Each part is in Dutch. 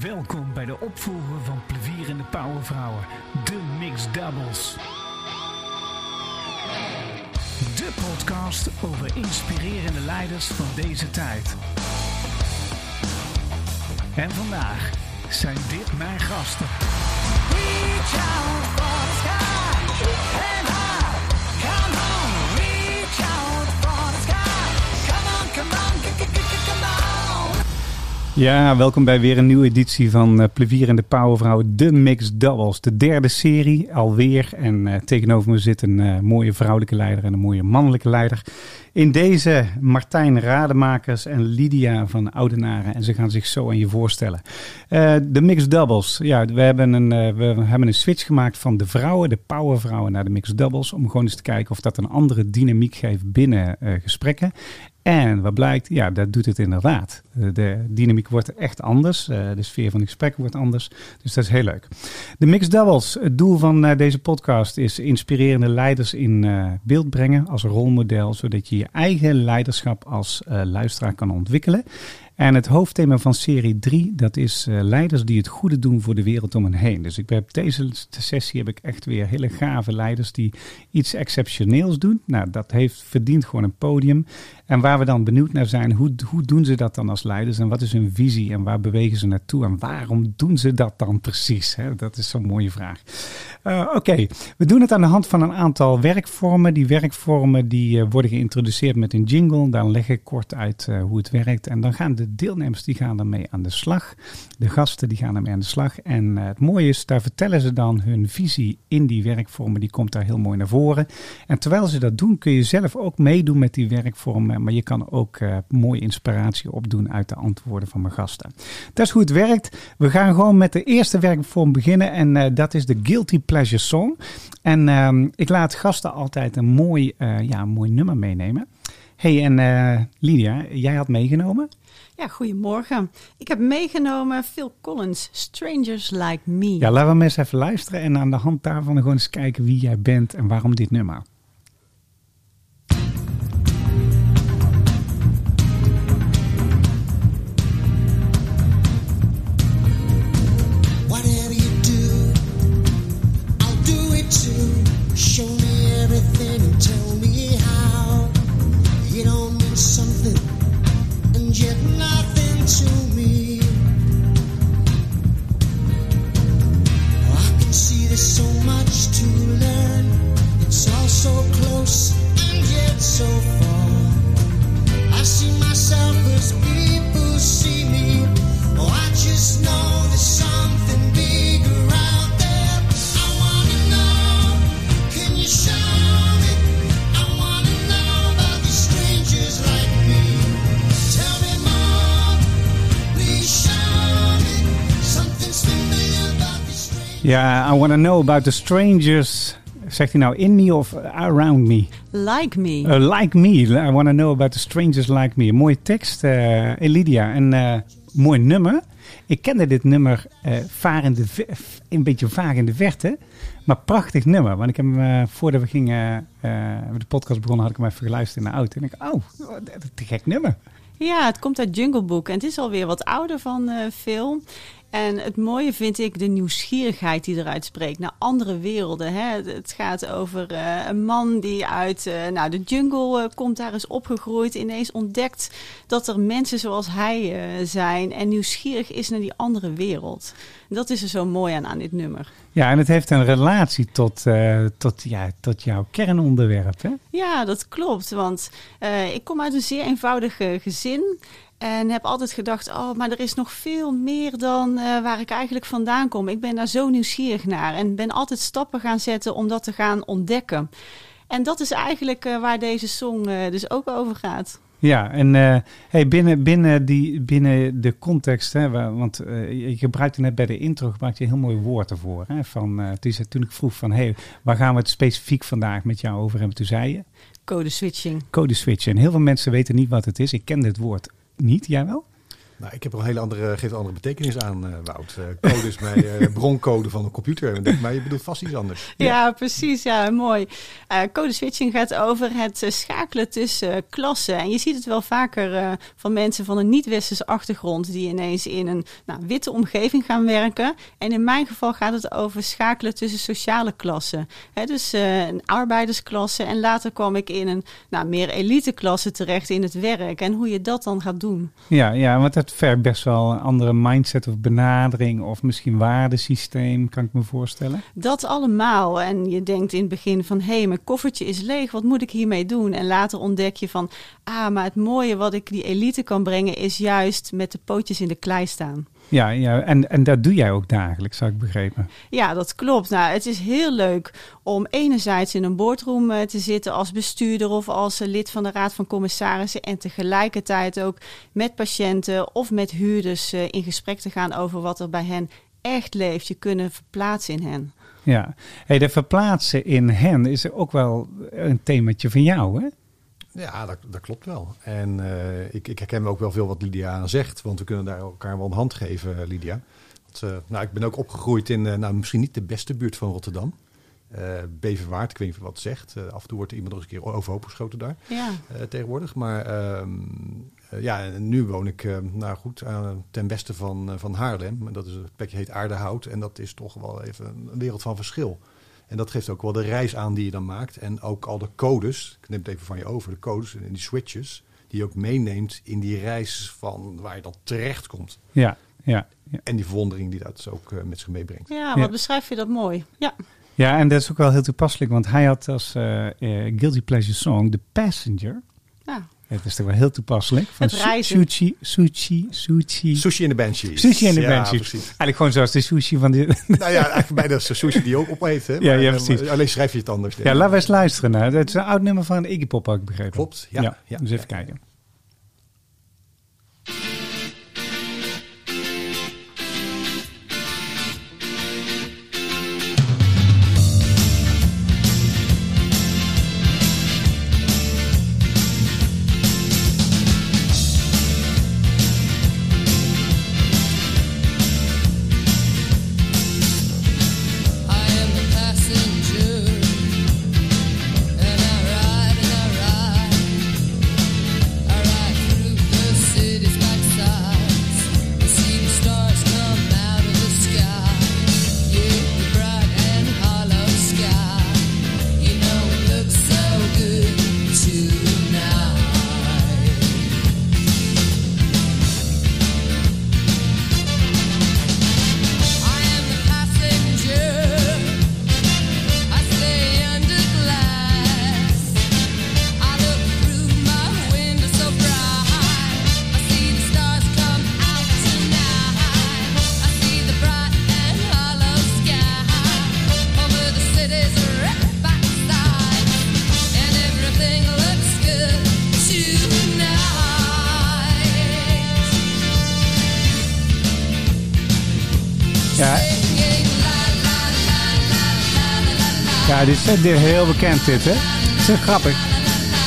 Welkom bij de opvolger van Plevierende Powervrouwen, de Mixed Doubles. De podcast over inspirerende leiders van deze tijd. En vandaag zijn dit mijn gasten. Reach out for sky Ja, welkom bij weer een nieuwe editie van uh, Plevier en de Powervrouw, de Mixed Doubles. De derde serie alweer. En eh, tegenover me zit een eh, mooie vrouwelijke leider en een mooie mannelijke leider. In deze Martijn Rademakers en Lydia van Oudenaren. En ze gaan zich zo aan je voorstellen. De Mixed Doubles. Ja, we hebben, een, we hebben een switch gemaakt van de vrouwen, de powervrouwen, naar de Mixed Doubles. Om gewoon eens te kijken of dat een andere dynamiek geeft binnen gesprekken. En wat blijkt, ja, dat doet het inderdaad. De, dynamiek wordt echt anders. eh, de sfeer van de gesprekken wordt anders. Dus dat is heel leuk. De Mixed Doubles. Het doel van eh, deze podcast is inspirerende leiders in eh, beeld brengen als rolmodel, zodat je je eigen leiderschap als luisteraar kan ontwikkelen. En het hoofdthema van serie 3, dat is leiders die het goede doen voor de wereld om hen heen. Dus ik heb deze sessie heb ik echt weer hele gave leiders die iets exceptioneels doen. Nou, dat heeft verdient gewoon een podium. En waar we dan benieuwd naar zijn, hoe, hoe doen ze dat dan als leiders? En wat is hun visie en waar bewegen ze naartoe? En waarom doen ze dat dan precies? Hè? Dat is zo'n mooie vraag. Uh, Oké, we doen het aan de hand van een aantal werkvormen. Die werkvormen die uh, worden geïntroduceerd met een jingle. Dan leg ik kort uit uh, hoe het werkt. En dan gaan de deelnemers die gaan ermee aan de slag. De gasten die gaan ermee aan de slag. En het mooie is, daar vertellen ze dan hun visie in die werkvormen. Die komt daar heel mooi naar voren. En terwijl ze dat doen, kun je zelf ook meedoen met die werkvormen. Maar je kan ook mooie inspiratie opdoen uit de antwoorden van mijn gasten. Dat is hoe het werkt. We gaan gewoon met de eerste werkvorm beginnen. En dat is de Guilty Pleasure Song. En uh, ik laat gasten altijd een mooi, uh, ja, mooi nummer meenemen. hey, en uh, Lydia, jij had meegenomen? Ja, goedemorgen. Ik heb meegenomen Phil Collins, Strangers Like Me. Ja, laten we eens even luisteren en aan de hand daarvan gewoon eens kijken wie jij bent en waarom dit nummer. Ja, I want to know about the strangers. Zegt hij nou in me of around me? Like Me. Uh, like me. I want to know about the strangers like me. Een mooie tekst, uh, Elidia. Een uh, mooi nummer. Ik kende dit nummer vaar in de, een beetje vaag in de verte. Maar prachtig nummer. Want ik heb hem, voordat we gingen, de podcast begonnen, had ik hem even geluisterd in de auto. En ik oh, dat is een gek nummer. Ja, het komt uit Jungle Book. En het is alweer wat ouder van uh, film. En het mooie vind ik de nieuwsgierigheid die eruit spreekt naar andere werelden. Hè. Het gaat over uh, een man die uit uh, nou, de jungle uh, komt, daar is opgegroeid, ineens ontdekt dat er mensen zoals hij zijn en nieuwsgierig is naar die andere wereld. Dat is er zo mooi aan aan dit nummer. Ja, en het heeft een relatie tot, tot, ja, tot jouw kernonderwerp, hè? Ja, dat klopt. Want ik kom uit een zeer eenvoudig gezin. En heb altijd gedacht, oh, maar er is nog veel meer dan uh, waar ik eigenlijk vandaan kom. Ik ben daar zo nieuwsgierig naar en ben altijd stappen gaan zetten om dat te gaan ontdekken. En dat is eigenlijk uh, waar deze song uh, dus ook over gaat. Ja, en hey, binnen, binnen, die, binnen de context, hè, want je gebruikte net bij de intro gebruikte je een heel mooi woord ervoor. Hè, van, uh, toen, toen ik vroeg van, hey, waar gaan we het specifiek vandaag met jou over hebben? Toen zei je? Code switching. Code switching. En heel veel mensen weten niet wat het is. Ik ken dit woord niet, jij wel? Nou, ik heb er een hele andere, geeft een andere betekenis aan, eh, Wout. Eh, code is mijn eh, broncode van een computer. Denk, maar je bedoelt vast iets anders. Ja, precies. Ja, mooi. Eh, code switching gaat over het schakelen tussen klassen. En je ziet het wel vaker eh, van mensen van een niet-westerse achtergrond die ineens in een nou, witte omgeving gaan werken. En in mijn geval gaat het over schakelen tussen sociale klassen. Hè, dus eh, een arbeidersklasse. En later kwam ik in een nou, meer elite klasse terecht in het werk. En hoe je dat dan gaat doen. Ja, ja, want vergt best wel een andere mindset of benadering of misschien waardesysteem, kan ik me voorstellen. Dat allemaal. En je denkt in het begin van... hé, hey, mijn koffertje is leeg, wat moet ik hiermee doen? En later ontdek je van... ah, maar het mooie wat ik die elite kan brengen... is juist met de pootjes in de klei staan. Ja, ja en, en dat doe jij ook dagelijks, zou ik begrepen. Ja, dat klopt. Nou, het is heel leuk om enerzijds in een boardroom eh, te zitten als bestuurder of als eh, lid van de Raad van Commissarissen en tegelijkertijd ook met patiënten of met huurders eh, in gesprek te gaan over wat er bij hen echt leeft. Je kunnen verplaatsen in hen. Ja, hey, de verplaatsen in hen is ook wel een themaatje van jou, hè? Ja, dat, dat klopt wel. En eh, ik, ik herken ook wel veel wat Lydia zegt, want we kunnen daar elkaar wel een hand geven, eh, Lydia. Want, eh, nou, ik ben ook opgegroeid in, nou, misschien niet de beste buurt van Rotterdam. Beverwaard, ik weet niet of wat zegt. Af en toe wordt er iemand nog eens een keer overhoop geschoten daar Ja. tegenwoordig. Maar ehm, eh, ja, nu woon ik, nou goed, aan- ten westen van, van Haarlem. Dat is het plekje heet Aardehout. En dat is toch wel even een wereld van verschil. En dat geeft ook wel de reis aan die je dan maakt. En ook al de codes, ik neem het even van je over, de codes en die switches, die je ook meeneemt in die reis van waar je dan terecht komt. Ja, ja, ja. En die verwondering die dat ook eh, met zich meebrengt. Ja, Ja. wat beschrijf je dat mooi. Ja. Ja, en dat is ook wel heel toepasselijk, want hij had als eh, eh, Guilty Pleasure Song The Passenger. Ja. Het is toch wel heel toepasselijk. Van. Sushi, sushi, sushi. Sushi en de Banshees. Sushi en de ja, Banshees. precies. Eigenlijk gewoon zoals de sushi van die... Nou ja, eigenlijk bijna zo'n sushi die je ook opheet. Hè? Ja, Maar, ja, eh, precies. Alleen schrijf je het anders. Ja, laten we eens luisteren naar. Het is een oud nummer van Iggy Pop, had ik begrepen. Klopt, ja, ja, dus even ja. kijken. Eh, dit- heel bekend dit, hè? Het is grappig.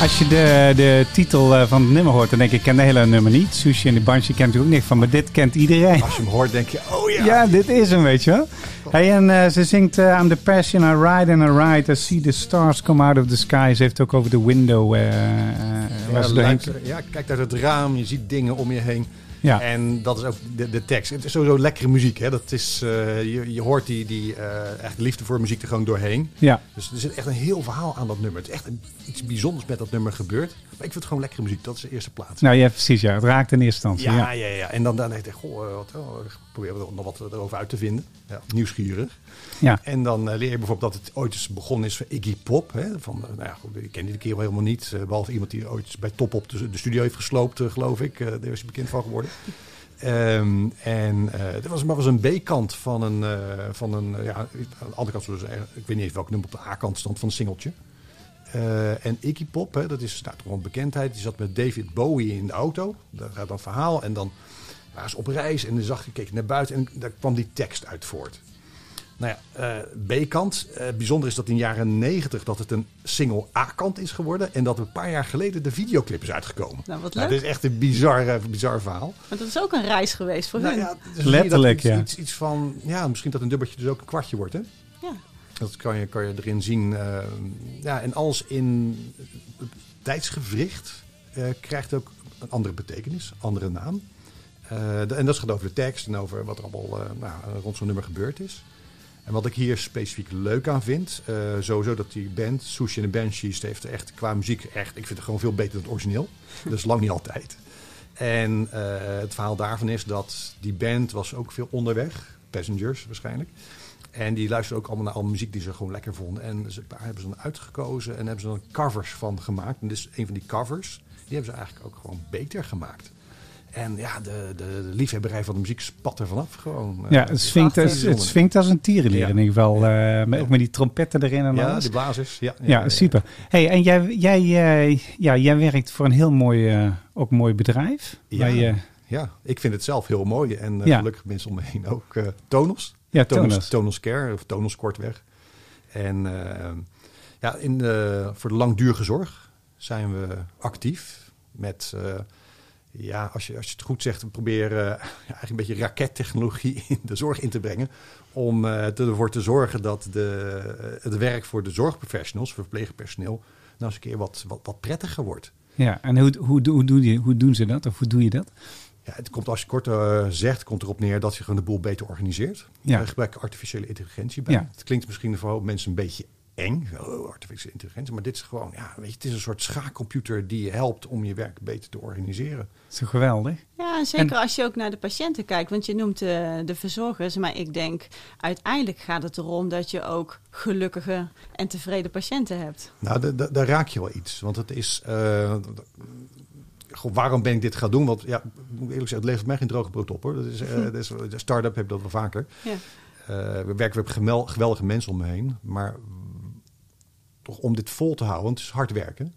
Als je de, de titel eh, van het nummer hoort, dan denk ik, ik ken de hele nummer niet. Sushi en de Banshee kent u ook niet van, maar dit kent iedereen. Als je hem hoort, denk je, oh ja. Ja, dit is hem, weet je wel. Hey, en eh, ze zingt I'm the passion, I ride and I ride. I see the stars come out of the sky. Ze heeft ook over de window waar Ja, luister- ja, kijk uit het raam, je ziet dingen om je heen. Ja. En dat is ook de, de tekst. Het is sowieso lekkere muziek. Hè? Dat is, eh, je, je hoort die, die eh, echt liefde voor muziek er gewoon doorheen. Ja, Dus er zit echt een heel verhaal aan dat nummer. Het is echt een, iets bijzonders met dat nummer gebeurd. Maar ik vind het gewoon lekkere muziek. Dat is de eerste plaats. nou ja, precies. Ja. Het raakt in eerste instantie. Ja, Ja. ja, ja. En dan, dan denk ik, goh, eh, wat, oh, probeer er nog wat erover uit te vinden. Ja, nieuwsgierig. Ja. En dan eh, leer je bijvoorbeeld dat het ooit eens begonnen is van Iggy Pop. Hè? Van, eh, nou ja, goed, ik ken die kerel helemaal niet. eh, behalve iemand die ooit bij Top op de, de studio heeft gesloopt, geloof ik. Eh, daar is hij bekend van geworden. Ehm, en eh dat was maar was een B-kant van een, eh, van een ja, aan de andere kant, eh, ik weet niet eens welk nummer op de A-kant stond van een singeltje. Eh, en Iggy Pop, hè, dat is nou, toch wel een bekendheid. Die zat met David Bowie in de auto. Daar gaat dan verhaal. En dan waren ze op reis en dan zag je, keek je naar buiten en daar kwam die tekst uit voort. Nou ja, eh, B-kant. Eh, bijzonder is dat in de jaren 90 dat het een single A-kant is geworden. En dat een paar jaar geleden de videoclip is uitgekomen. Nou, wat Nou, leuk. dit is echt een bizar, eh, bizar verhaal. Maar dat is ook een reis geweest voor Nou hun. ja, dus Letterlijk, iets, ja. Iets, iets van, ja, misschien dat een dubbeltje dus ook een kwartje wordt, hè? Ja. Dat kan je, kan je erin zien. eh, ja, en alles in tijdsgevricht eh, krijgt ook een andere betekenis, andere naam. Eh, en dat gaat over de tekst en over wat er allemaal eh, nou, rond zo'n nummer gebeurd is. En wat ik hier specifiek leuk aan vind, eh, sowieso dat die band, Sushi and the Banshees, heeft echt qua muziek echt, ik vind het gewoon veel beter dan het origineel. Is lang niet altijd. En het verhaal daarvan is dat die band was ook veel onderweg, Passengers waarschijnlijk. En die luisterden ook allemaal naar alle muziek die ze gewoon lekker vonden. En ze, daar hebben ze dan uitgekozen en hebben ze dan covers van gemaakt. En dit is een van die covers, die hebben ze eigenlijk ook gewoon beter gemaakt. En ja, de, de, liefhebberij van de muziek spat er vanaf gewoon. Eh, Ja, het swingt, prachtig. het, het swingt als een tierenlier Ja. in ieder geval. eh, met, ook met die trompetten erin en Ja, alles. die blazers. Ja, Ja, super. Hey, en jij, jij, eh, ja, jij werkt voor een heel mooi, eh, ook mooi bedrijf. Ja. Je, Ja, ik vind het zelf heel mooi. En eh, gelukkig mensen om me heen ook. eh Tonos. ja, Tonos, Tonos. Tonos Care, of Tonos kortweg. En eh, ja, in de, voor de langdurige zorg zijn we actief met... ja, als je, als je het goed zegt, proberen eh, eigenlijk een beetje rakettechnologie in de zorg in te brengen. Om eh, ervoor te zorgen dat de, eh, het werk voor de zorgprofessionals, voor verpleegpersoneel, nou eens een keer wat, wat, wat prettiger wordt. Ja, en hoe, hoe, hoe, doe je, hoe doen ze dat? Of hoe doe je dat? Ja, het komt als je kort zegt, komt erop neer dat je gewoon de boel beter organiseert. Ja. We gebruiken artificiële intelligentie bij. Ja. Het klinkt misschien voor mensen een beetje eng, oh, artificiële intelligentie, maar dit is gewoon, ja, weet je, het is een soort schaakcomputer die je helpt om je werk beter te organiseren. Zo geweldig. Ja, zeker En- als je ook naar de patiënten kijkt. Want je noemt de, de verzorgers. Maar ik denk, uiteindelijk gaat het erom dat je ook gelukkige en tevreden patiënten hebt. Nou, da- da- daar raak je wel iets, want het is, eh, goh, waarom ben ik dit gaan doen? Want ja, ik moet eerlijk zeggen, het levert mij geen droge brood op hoor. Dat is, eh, dat is, de start-up heb ik dat wel vaker. Ja. Eh, we werken met geweldige mensen om me heen. Maar toch om dit vol te houden, want het is hard werken.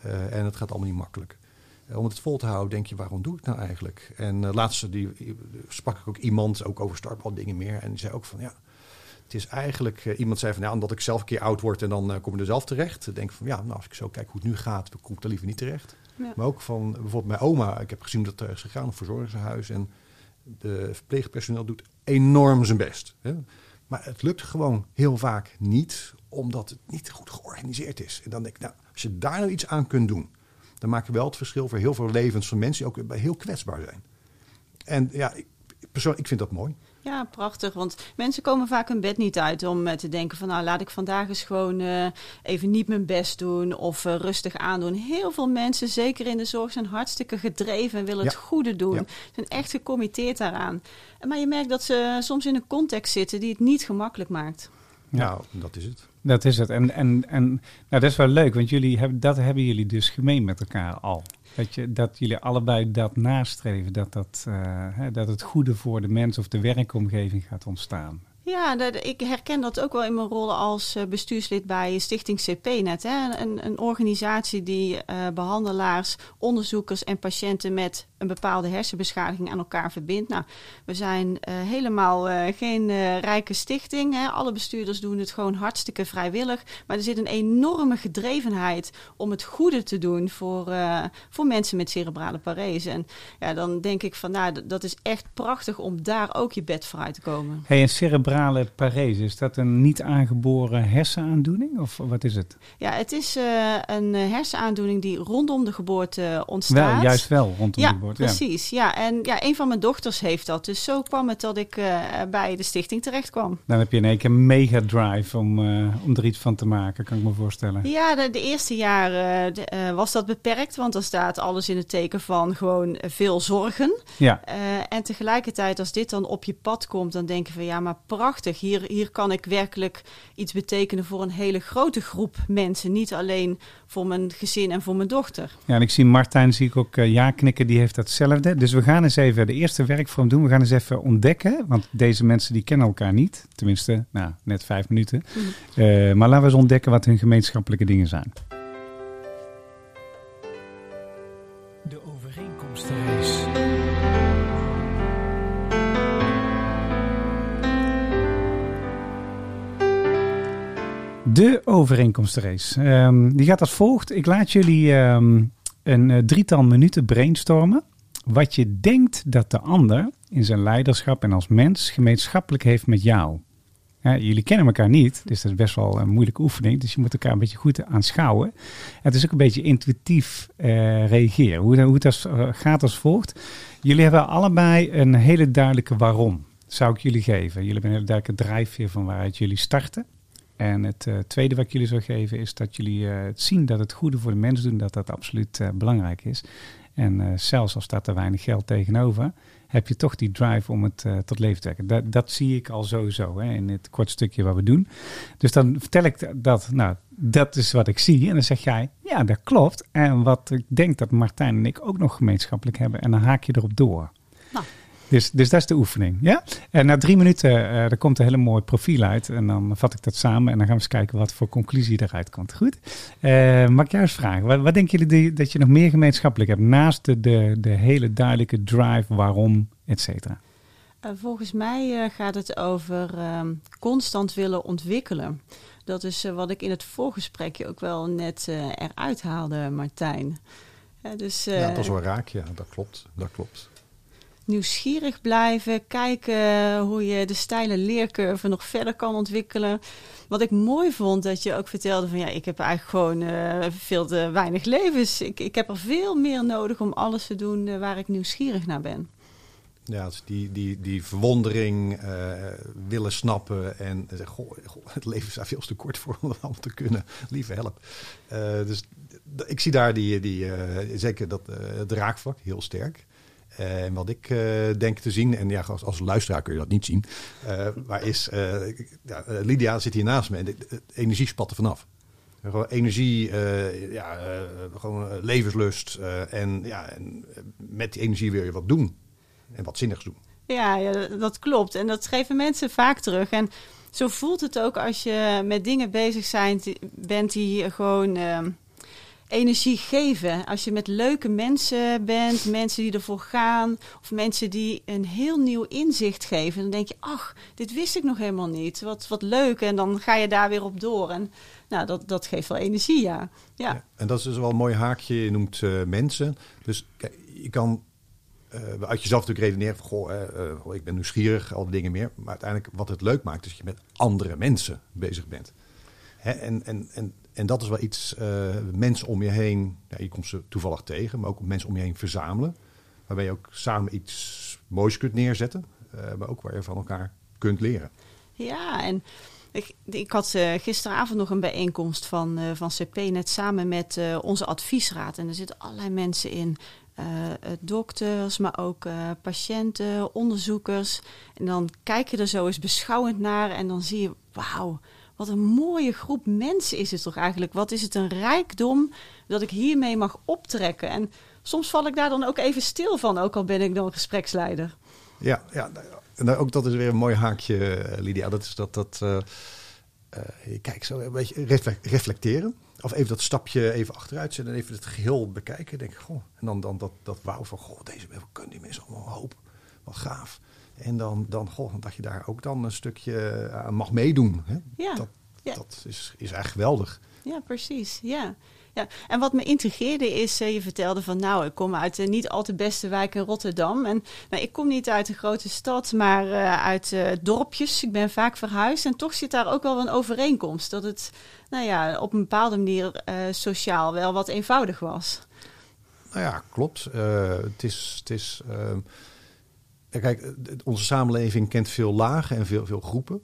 eh, en het gaat allemaal niet makkelijk. Eh, om het vol te houden, denk je, waarom doe ik nou eigenlijk? En uh, laatst die, sprak ik ook iemand, ook over start al dingen meer. En die zei ook van, ja, het is eigenlijk... eh, iemand zei van, ja, omdat ik zelf een keer oud word en dan eh, kom ik er zelf terecht. Dan denk ik van, ja, nou, als ik zo kijk hoe het nu gaat, dan kom ik er liever niet terecht. Ja. Maar ook van bijvoorbeeld mijn oma. Ik heb gezien dat er is gegaan op verzorgingshuis. En de verpleegpersoneel doet enorm zijn best. Hè. Maar het lukt gewoon heel vaak niet, omdat het niet goed georganiseerd is. En dan denk ik, nou, als je daar nou iets aan kunt doen, dan maak je wel het verschil voor heel veel levens van mensen die ook heel kwetsbaar zijn. En ja, ik, persoonlijk, ik vind dat mooi. Ja, prachtig. Want mensen komen vaak hun bed niet uit om eh, te denken van nou laat ik vandaag eens gewoon eh, even niet mijn best doen of eh, rustig aandoen. Heel veel mensen, zeker in de zorg, zijn hartstikke gedreven en willen het goede doen. Ja. Zijn echt gecommitteerd daaraan. Maar je merkt dat ze soms in een context zitten die het niet gemakkelijk maakt. Ja. Nou, dat is het. Dat is het. En, en, en nou, dat is wel leuk, want jullie hebben, dat hebben jullie dus gemeen met elkaar al. Dat, je, dat jullie allebei dat nastreven, dat, dat, eh, dat het goede voor de mens of de werkomgeving gaat ontstaan. Ja, dat, ik herken dat ook wel in mijn rol als eh, bestuurslid bij Stichting CP-net. Een, een organisatie die eh, behandelaars, onderzoekers en patiënten met een bepaalde hersenbeschadiging aan elkaar verbindt. Nou, we zijn eh, helemaal geen rijke stichting. Hè? Alle bestuurders doen het gewoon hartstikke vrijwillig. Maar er zit een enorme gedrevenheid om het goede te doen voor, voor mensen met cerebrale parese. En ja, dan denk ik van, nou, dat is echt prachtig om daar ook je bed voor uit te komen. Hey, een cerebrale parese, is dat een niet aangeboren hersenaandoening of wat is het? Ja, het is eh, een hersenaandoening die rondom de geboorte ontstaat. Wel, juist wel rondom ja, de geboorte. Ja. precies. Ja, en ja, een van mijn dochters heeft dat. Dus zo kwam het dat ik eh, bij de stichting terecht kwam. Dan heb je in één keer een mega drive om, eh, om er iets van te maken, kan ik me voorstellen. Ja, de, de eerste jaren de, was dat beperkt, want dan staat alles in het teken van gewoon veel zorgen. Ja, en tegelijkertijd, als dit dan op je pad komt, dan denk je van ja, maar prachtig. Hier, hier kan ik werkelijk iets betekenen voor een hele grote groep mensen. Niet alleen voor mijn gezin en voor mijn dochter. Ja, en ik zie Martijn zie ik ook eh, ja knikken, die heeft datzelfde. Dus we gaan eens even de eerste werkvorm doen. We gaan eens even ontdekken, want deze mensen die kennen elkaar niet. Tenminste, nou, net vijf minuten. Eh, maar laten we eens ontdekken wat hun gemeenschappelijke dingen zijn. De overeenkomstenrace. Ehm, die gaat als volgt. Ik laat jullie ehm, een eh, drietal minuten brainstormen. Wat je denkt dat de ander in zijn leiderschap en als mens gemeenschappelijk heeft met jou. Jullie kennen elkaar niet, dus dat is best wel een moeilijke oefening. Dus je moet elkaar een beetje goed aanschouwen. Het is ook een beetje intuïtief eh, reageren. Hoe, hoe als, eh, gaat als volgt. Jullie hebben allebei een hele duidelijke waarom. Zou ik jullie geven. Jullie hebben een hele duidelijke drijfveer van waaruit jullie starten. En het eh, tweede wat ik jullie zou geven is dat jullie eh, het zien dat het goede voor de mens doen, dat dat absoluut eh, belangrijk is. En zelfs als staat er weinig geld tegenover, heb je toch die drive om het tot leven te wekken. Dat, dat zie ik al sowieso hè, in het kort stukje wat we doen. Dus dan vertel ik dat, nou, dat is wat ik zie. En dan zeg jij, ja, dat klopt. En wat ik denk dat Martijn en ik ook nog gemeenschappelijk hebben. En dan haak je erop door. Nou. Dus, dus dat is de oefening. Ja? En na drie minuten eh er komt een hele mooi profiel uit. En dan vat ik dat samen. En dan gaan we eens kijken wat voor conclusie eruit komt. Goed? Eh mag ik jou eens vragen? Wat, wat denken jullie die- dat je nog meer gemeenschappelijk hebt? Naast de, de, de hele duidelijke drive, waarom, et cetera. Eh, volgens mij eh, gaat het over ehm, constant willen ontwikkelen. Dat is eh, wat ik in het voorgesprekje ook wel net eh, eruit haalde, Martijn. Eh, dus eh, ja, dat is wel raak, ja, dat klopt. Dat klopt. Nieuwsgierig blijven, kijken hoe je de steile leercurve nog verder kan ontwikkelen. Wat ik mooi vond, dat je ook vertelde van ja, ik heb eigenlijk gewoon eh, veel te weinig levens. Ik, ik heb er veel meer nodig om alles te doen eh, waar ik nieuwsgierig naar ben. Ja, dus die, die, die verwondering, eh, willen snappen en zeggen, goh, goh, het leven is daar veel te kort voor om dat allemaal te kunnen. Lieve help. Dus ik zie daar die, die, zeker dat het raakvlak heel sterk. Eh, En wat ik eh, denk te zien, en ja, als, als luisteraar kun je dat niet zien, eh, maar is, ja, Lydia zit hier naast me en de, energie spat er vanaf. Gewoon energie, ja, gewoon levenslust en, ja, en met die energie wil je wat doen en wat zinnigs doen. Ja, ja, dat klopt. En dat geven mensen vaak terug. En zo voelt het ook als je met dingen bezig zijn, bent die gewoon ehm, energie geven. Als je met leuke mensen bent, mensen die ervoor gaan, of mensen die een heel nieuw inzicht geven, dan denk je, ach, dit wist ik nog helemaal niet. Wat, wat leuk. En dan ga je daar weer op door. En nou, dat, dat geeft wel energie, ja. Ja, en dat is dus wel een mooi haakje. Je noemt eh, mensen. Dus je kan eh, uit jezelf natuurlijk redeneren van... Goh, eh, goh, ik ben nieuwsgierig, al die dingen meer. Maar uiteindelijk wat het leuk maakt... is dat je met andere mensen bezig bent. Hè, en, en, en, en dat is wel iets... eh, mensen om je heen... Ja, je komt ze toevallig tegen... maar ook mensen om je heen verzamelen. Waarbij je ook samen iets moois kunt neerzetten. eh, maar ook waar je van elkaar kunt leren. Ja, en ik, ik had eh, gisteravond nog een bijeenkomst van, van CP, net samen met onze adviesraad. En er zitten allerlei mensen in. dokters, maar ook patiënten, onderzoekers. En dan kijk je er zo eens beschouwend naar en dan zie je, wauw, wat een mooie groep mensen is het toch eigenlijk? Wat is het een rijkdom dat ik hiermee mag optrekken? En soms val ik daar dan ook even stil van, ook al ben ik dan gespreksleider. Ja, ja ook dat is weer een mooi haakje, eh, Lydia. Dat is dat, dat eh, eh, kijk, zo een beetje refle- reflecteren. Of even dat stapje even achteruit zetten en even het geheel bekijken. Denk goh. En dan, dan dat, dat wauw van, deze mensen kunnen die mensen allemaal hoop. Wat gaaf. En dan, dan, goh, dat je daar ook dan een stukje aan mag meedoen. Hè? Ja, Dat, ja. dat is, is echt geweldig. Ja, precies. Ja. Ja. En wat me intrigeerde is, eh, je vertelde van nou, ik kom uit de niet al te beste wijk in Rotterdam. En nou, ik kom niet uit een grote stad, maar eh, uit eh, dorpjes. Ik ben vaak verhuisd en toch zit daar ook wel een overeenkomst. Dat het nou ja, op een bepaalde manier eh, sociaal wel wat eenvoudig was. Nou ja, klopt. Eh, het is. Het is ehm, kijk, eh, onze samenleving kent veel lagen en veel, veel groepen.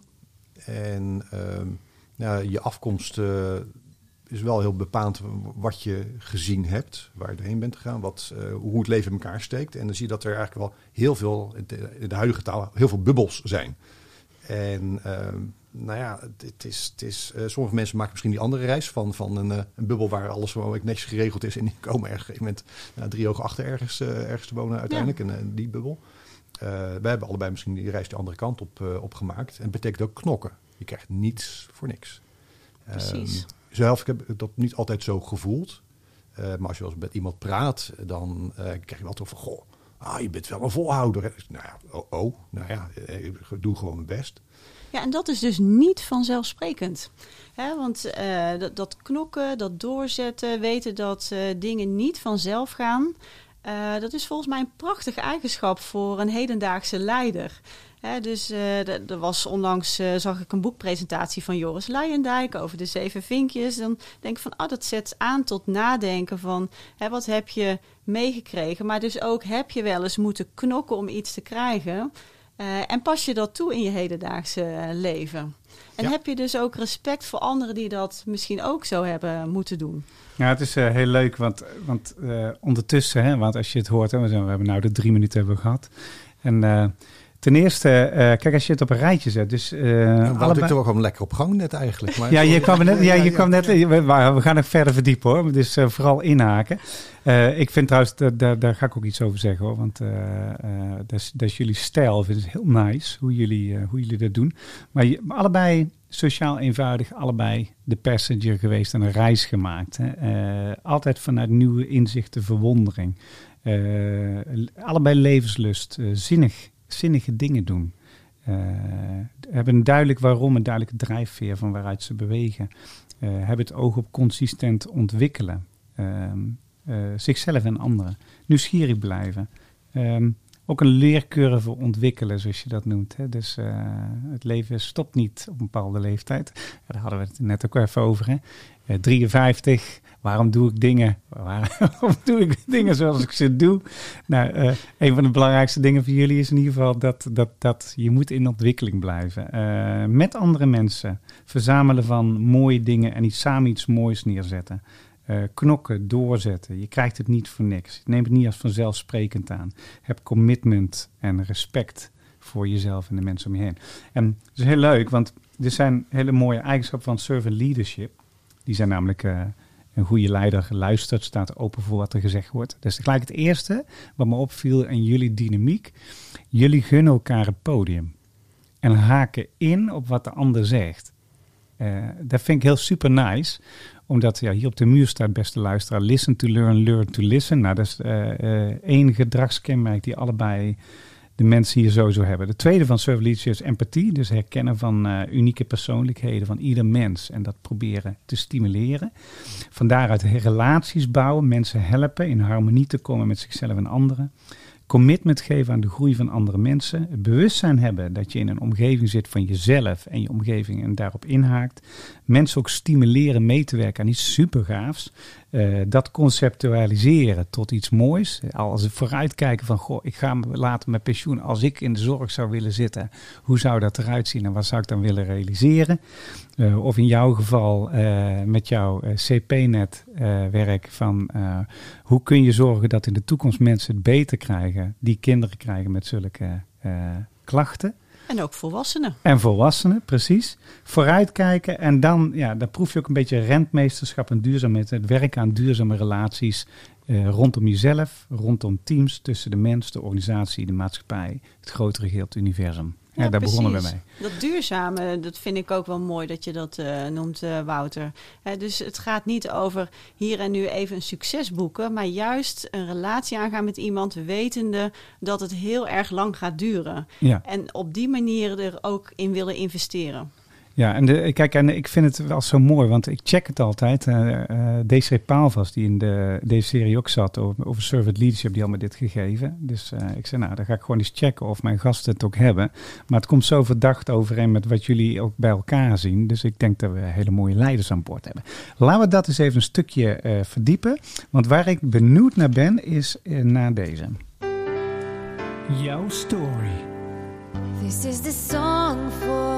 En ehm, ja, je afkomst eh, is wel heel bepaald wat je gezien hebt, waar je doorheen bent gegaan, wat, eh, hoe het leven in elkaar steekt. En dan zie je dat er eigenlijk wel heel veel, in de, huidige taal, heel veel bubbels zijn. En ehm, nou ja, het, is, het is, sommige mensen maken misschien die andere reis van, van een, een bubbel waar alles gewoon netjes geregeld is. En die komen ergens met nou, drie ogen achter ergens, ergens te wonen uiteindelijk. En, en die bubbel. Eh, wij hebben allebei misschien die reis de andere kant op, eh, op gemaakt. En betekent ook knokken. Je krijgt niets voor niks. Precies. Ehm, zelf ik heb ik dat niet altijd zo gevoeld. Eh, maar als je met iemand praat, dan krijg je wel toch van... Goh, Ah, je bent wel een volhouder. hè. Nou ja, oh, oh, nou ja, ik doe gewoon mijn best. Ja, en dat is dus niet vanzelfsprekend. Hè, want dat, dat knokken, dat doorzetten, weten dat dingen niet vanzelf gaan. Eh, dat is volgens mij een prachtige eigenschap voor een hedendaagse leider. Dus d- er was onlangs, eh, zag ik een boekpresentatie van Joris Luijendijk over de zeven vinkjes. Dan denk ik van, ah, dat zet aan tot nadenken van, wat heb je meegekregen? Maar dus ook, heb je wel eens moeten knokken om iets te krijgen? En pas je dat toe in je hedendaagse leven? En Ja. heb je dus ook respect voor anderen die dat misschien ook zo hebben moeten doen? Ja, het is eh, heel leuk, want, want eh, ondertussen, hè, want als je het hoort, hè, we, zijn, we hebben nou de drie minuten hebben we gehad. En eh, ten eerste, eh, kijk, als je het op een rijtje zet, dus eh Nou, ik toch gewoon lekker op gang net eigenlijk. Maar Ja, je kwam net, ja, je kwam net we, gaan nog verder verdiepen hoor, dus eh, vooral inhaken. Ik vind trouwens, daar, daar ga ik ook iets over zeggen hoor, want dat, is, dat is jullie stijl, vind ik heel nice, hoe jullie, hoe jullie dat doen. Maar je, allebei sociaal eenvoudig, allebei de passenger geweest en een reis gemaakt. Hè. Altijd vanuit nieuwe inzichten, verwondering. Allebei levenslust, zinnig, zinnige dingen doen. Eh, hebben een duidelijk waarom, een duidelijke drijfveer van waaruit ze bewegen. Eh, hebben het oog op consistent ontwikkelen. Ehm, eh, zichzelf en anderen. Nieuwsgierig blijven. Ehm, ook een leercurve ontwikkelen, zoals je dat noemt. Hè? Dus het leven stopt niet op een bepaalde leeftijd. Daar hadden we het net ook even over. Hè? Eh, 53, waarom doe ik dingen? Waarom doe ik dingen zoals ik ze doe? Nou, eh, een van de belangrijkste dingen voor jullie is in ieder geval dat, dat, dat je moet in ontwikkeling blijven. Eh, met andere mensen. Verzamelen van mooie dingen en iets, samen iets moois neerzetten. Eh, knokken, doorzetten. Je krijgt het niet voor niks. Neem het niet als vanzelfsprekend aan. Heb commitment en respect voor jezelf en de mensen om je heen. En het is heel leuk, want er zijn hele mooie eigenschappen van servant leadership. Die zijn namelijk een goede leider luistert, staat open voor wat er gezegd wordt. Dat is gelijk het eerste wat me opviel in jullie dynamiek. Jullie gunnen elkaar het podium. En haken in op wat de ander zegt. Eh, dat vind ik heel super nice. Omdat ja, hier op de muur staat, beste luisteraar, listen to learn, learn to listen. Nou, dat is eh, eh, één gedragskenmerk die allebei de mensen hier sowieso hebben. De tweede van leadership is empathie. Dus herkennen van eh, unieke persoonlijkheden van ieder mens. En dat proberen te stimuleren. Van daaruit relaties bouwen, mensen helpen in harmonie te komen met zichzelf en anderen. Commitment geven aan de groei van andere mensen. Het bewustzijn hebben dat je in een omgeving zit van jezelf en je omgeving en daarop inhaakt. Mensen ook stimuleren mee te werken aan iets supergaafs. Eh dat conceptualiseren tot iets moois. Als we vooruitkijken van, goh, ik ga later met pensioen. Als ik in de zorg zou willen zitten, hoe zou dat eruit zien en wat zou ik dan willen realiseren? Eh, of in jouw geval eh, met jouw CP-net-werk van hoe kun je zorgen dat in de toekomst mensen het beter krijgen, die kinderen krijgen met zulke eh, klachten. En ook volwassenen. En volwassenen, precies. Vooruitkijken en dan, ja, dan proef je ook een beetje rentmeesterschap en duurzaamheid. Het werken aan duurzame relaties eh, rondom jezelf, rondom teams, tussen de mens, de organisatie, de maatschappij, het grotere geheel, het universum. Ja, daar begonnen we mee. Dat duurzame, dat vind ik ook wel mooi dat je dat eh, noemt, eh, Wouter. Hè, dus het gaat niet over hier en nu even een succes boeken, maar juist een relatie aangaan met iemand, wetende dat het heel erg lang gaat duren. Ja. En op die manier er ook in willen investeren. Ja, en de, kijk, en ik vind het wel zo mooi, want ik check het altijd. Uh, uh, DC Paalvas, die in de, deze serie ook zat over, over servant leadership, die had me dit gegeven. Dus uh, ik zei, nou, dan ga ik gewoon eens checken of mijn gasten het ook hebben. Maar het komt zo verdacht overeen met wat jullie ook bij elkaar zien. Dus ik denk dat we hele mooie leiders aan boord hebben. Laten we dat eens even een stukje uh, verdiepen. Want waar ik benieuwd naar ben, is uh, naar deze. Jouw story. This is the song for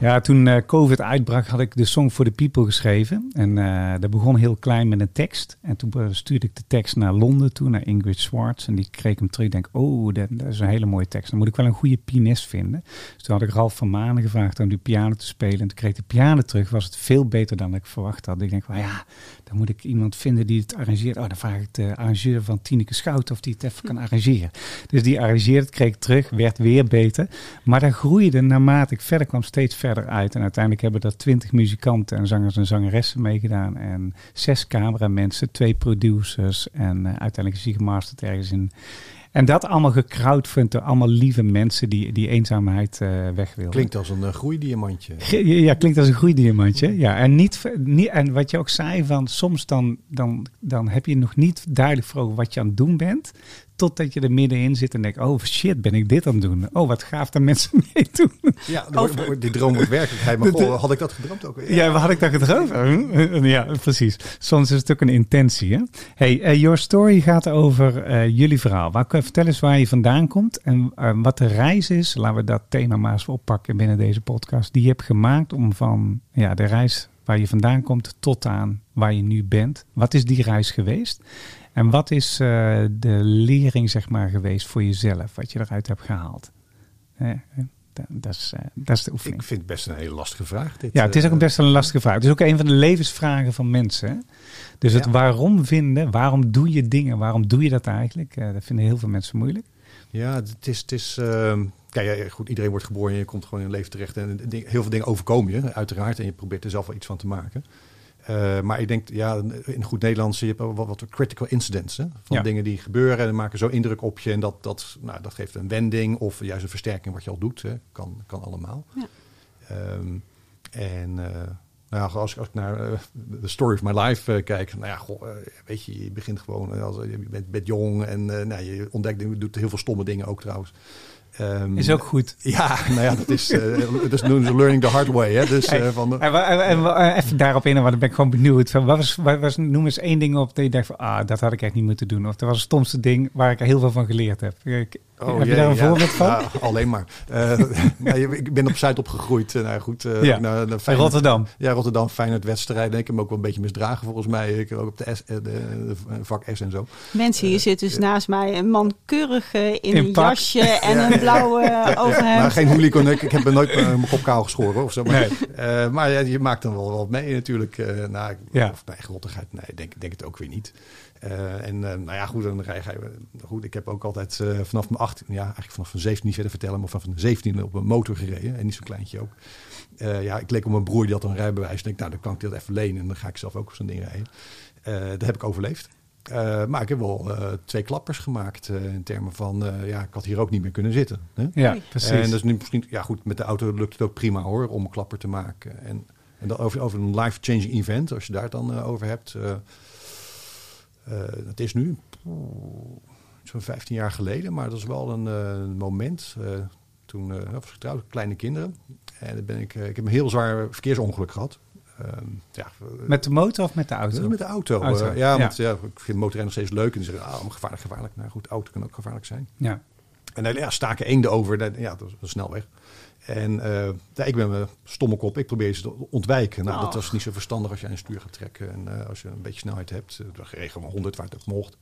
Ja, toen uh, COVID uitbrak had ik de Song for the People geschreven. En uh, dat begon heel klein met een tekst. En toen stuurde ik de tekst naar Londen toe, naar Ingrid Swartz. En die kreeg hem terug. Ik denk, oh, dat, is een hele mooie tekst. Dan moet ik wel een goede pianist vinden. Dus toen had ik Ralf van Manen gevraagd om die piano te spelen. En toen kreeg ik de piano terug. Was het veel beter dan ik verwacht had. Ik denk, well, ja, dan moet ik iemand vinden die het arrangeert. Oh, dan vraag ik de arrangeur van Tineke Schout of die het even kan arrangeren. Dus die arrangeerde het, kreeg ik terug, werd weer beter. Maar dat groeide naarmate ik verder kwam steeds verder uit. En uiteindelijk hebben er twintig muzikanten en zangers en zangeressen meegedaan. En zes cameramensen, twee producers. En eh, uiteindelijk is hij gemasterd ergens in... En dat allemaal gecrowdfund door allemaal lieve mensen die die eenzaamheid eh, weg wilden. Klinkt als een eh, groeidiamantje. Ja, klinkt als een groeidiamantje. Ja, en, niet, niet, en wat je ook zei, van soms dan, dan, dan heb je nog niet duidelijk voor wat je aan het doen bent. Totdat je er middenin zit en denkt, oh shit, ben ik dit aan het doen? Oh, wat gaaf dat mensen mee doen. Ja, die droom wordt werkelijkheid. Maar goh, had ik dat gedroomd ook? Ja, waar had ik dat gedroomd? Ja, precies. Soms is het ook een intentie. Hè? Hey, eh, Your Story gaat over eh, jullie verhaal. Waar, vertel eens waar je vandaan komt en eh, wat de reis is. Laten we dat thema maar eens oppakken binnen deze podcast. Die je hebt gemaakt om van ja, de reis waar je vandaan komt tot aan waar je nu bent. Wat is die reis geweest? En wat is eh, de lering zeg maar geweest voor jezelf? Wat je eruit hebt gehaald? Eh, eh, dat, dat is, eh, dat is de oefening. Ik vind het best een hele lastige vraag. Dit, Ja, het is ook eh, best een lastige vraag. Het is ook een van de levensvragen van mensen. hè. Dus het waarom vinden, waarom doe je dingen, waarom doe je dat eigenlijk? Dat vinden heel veel mensen moeilijk. Ja, het is. Het is ehm, kijk, ja, goed, iedereen wordt geboren en je komt gewoon in een leven terecht. En heel veel dingen overkomen je, uiteraard. En je probeert er zelf wel iets van te maken. Eh, maar ik denk, ja, in goed Nederlands, je hebt wel wat, wat critical incidents. Hè? Van Ja. dingen die gebeuren en maken zo indruk op je. En dat, dat, nou, dat geeft een wending of juist een versterking wat je al doet. Hè? Kan, kan allemaal. Ja. Ehm, en eh, nou, als, ik- als ik naar eh, de story of my life eh, kijk, nou ja, goh, eh, weet je, je begint gewoon, eh, als, je bent, bent jong en eh, nou, je ontdekt, je doet heel veel stomme dingen ook trouwens. Ehm, Is ook goed. Ja, nou ja, dat is, eh dat is doen ze learning the hard way. Hè? Dus eh, van, En, en, en wa- even daarop in, want dan ben ik gewoon benieuwd. Van, wat was, wat was, noem eens één ding op dat je dacht van, ah, dat had ik echt niet moeten doen. Of dat was het stomste ding waar ik er heel veel van geleerd heb. Ik- heb je Oh, jee, daar een ja. voorbeeld van? Ja, alleen maar. Eh, nee, ik ben op Zuid opgegroeid. Eh, nou goed, eh, Ja. naar, naar Feyenoord- Rotterdam. Ja, Rotterdam, Feyenoord wedstrijden. Ik heb me ook wel een beetje misdragen volgens mij. Ik heb ook op de, S, de, de vak S en zo. Mensen, hier zit dus naast mij een man keurig in, In een pak. jasje en een blauwe overhemd. maar geen hooligan. Ik, ik heb me nooit mijn kop kaal geschoren of zo. Maar, Nee. eh, maar ja, je maakt dan wel wat mee natuurlijk. eh nou. Of mijn eigen rottigheid. Nee, ik denk, denk het ook weer niet. Eh, en eh, nou ja, goed, dan ga je, ga je- goed, ik heb ook altijd eh, vanaf mijn 18, ja, eigenlijk vanaf mijn 17 niet verder vertellen, maar vanaf mijn 17 op een motor gereden. En niet zo'n kleintje ook. Eh, ja, ik leek op mijn broer, die had een rijbewijs. Ik denk, nou, dan kan ik dit even lenen en dan ga ik zelf ook op zo'n ding rijden. Eh dat heb ik overleefd. Eh, maar ik heb wel eh, twee klappers gemaakt eh, in termen van, eh, ja, ik had hier ook niet meer kunnen zitten. Hè? Ja, precies. En dat is nu misschien, ja goed, met de auto lukt het ook prima hoor, om een klapper te maken. En, en dan over, over een life-changing event, als je daar het dan eh, over hebt. Eh eh, het is nu zo'n 15 jaar geleden, maar dat is wel een eh, moment. eh, toen eh, was ik getrouwd, kleine kinderen. En dan ben ik, ik heb een heel zwaar verkeersongeluk gehad. Ehm, ja, met de motor of met de auto? met de auto. Auto, ja, want ja, ik vind motorrijden nog steeds leuk. En die zeggen, ah, gevaarlijk, gevaarlijk. Nou goed, auto kan ook gevaarlijk zijn. Ja. En daar ja, staken eenden over. Ja, dat is een snelweg. En eh, ja, ik ben mijn stomme kop. Ik probeer ze te ontwijken. Nou, dat Och. was niet zo verstandig als je een stuur gaat trekken. En eh, als je een beetje snelheid hebt. Het maar 100 waar het ook mocht.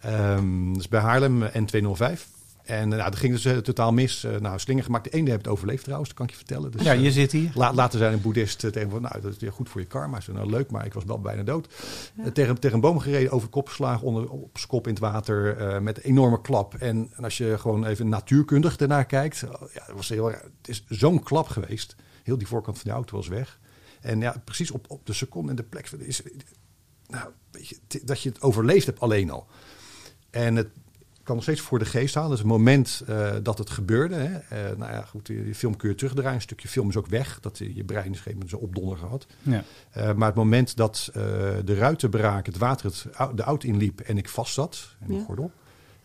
Ehm dus bij Haarlem eh, N205. En eh, nou, dat ging dus eh, totaal mis. Eh, nou, slinger gemaakt. De eenden hebben het overleefd trouwens. Dat kan ik je vertellen. Dus, ja, eh, je zit hier. La, later zijn een boeddhist eh, tegen van, nou, dat is weer goed voor je karma. Zei, nou leuk, maar ik was wel bijna dood. Eh, tegen, tegen een boom gereden, over kop geslagen, onder, op zijn kop in het water, eh, met een enorme klap. En, en als je gewoon even natuurkundig ernaar kijkt, ja, dat was heel, het is zo'n klap geweest. Heel die voorkant van de auto was weg. En ja, precies op, op de seconde en de plek is, nou, weet je, dat je het overleefd hebt alleen al. En het kan nog steeds voor de geest halen. Dus het moment eh, dat het gebeurde. Hè, eh, nou ja, goed, die film kun je terugdraaien. Een stukje film is ook weg. Dat je brein is op een gegeven moment zo opdonder gehad. Ja. Eh, maar het moment dat eh, de ruiten braken, het water het, de auto inliep en ik vast zat in mijn Ja. gordel.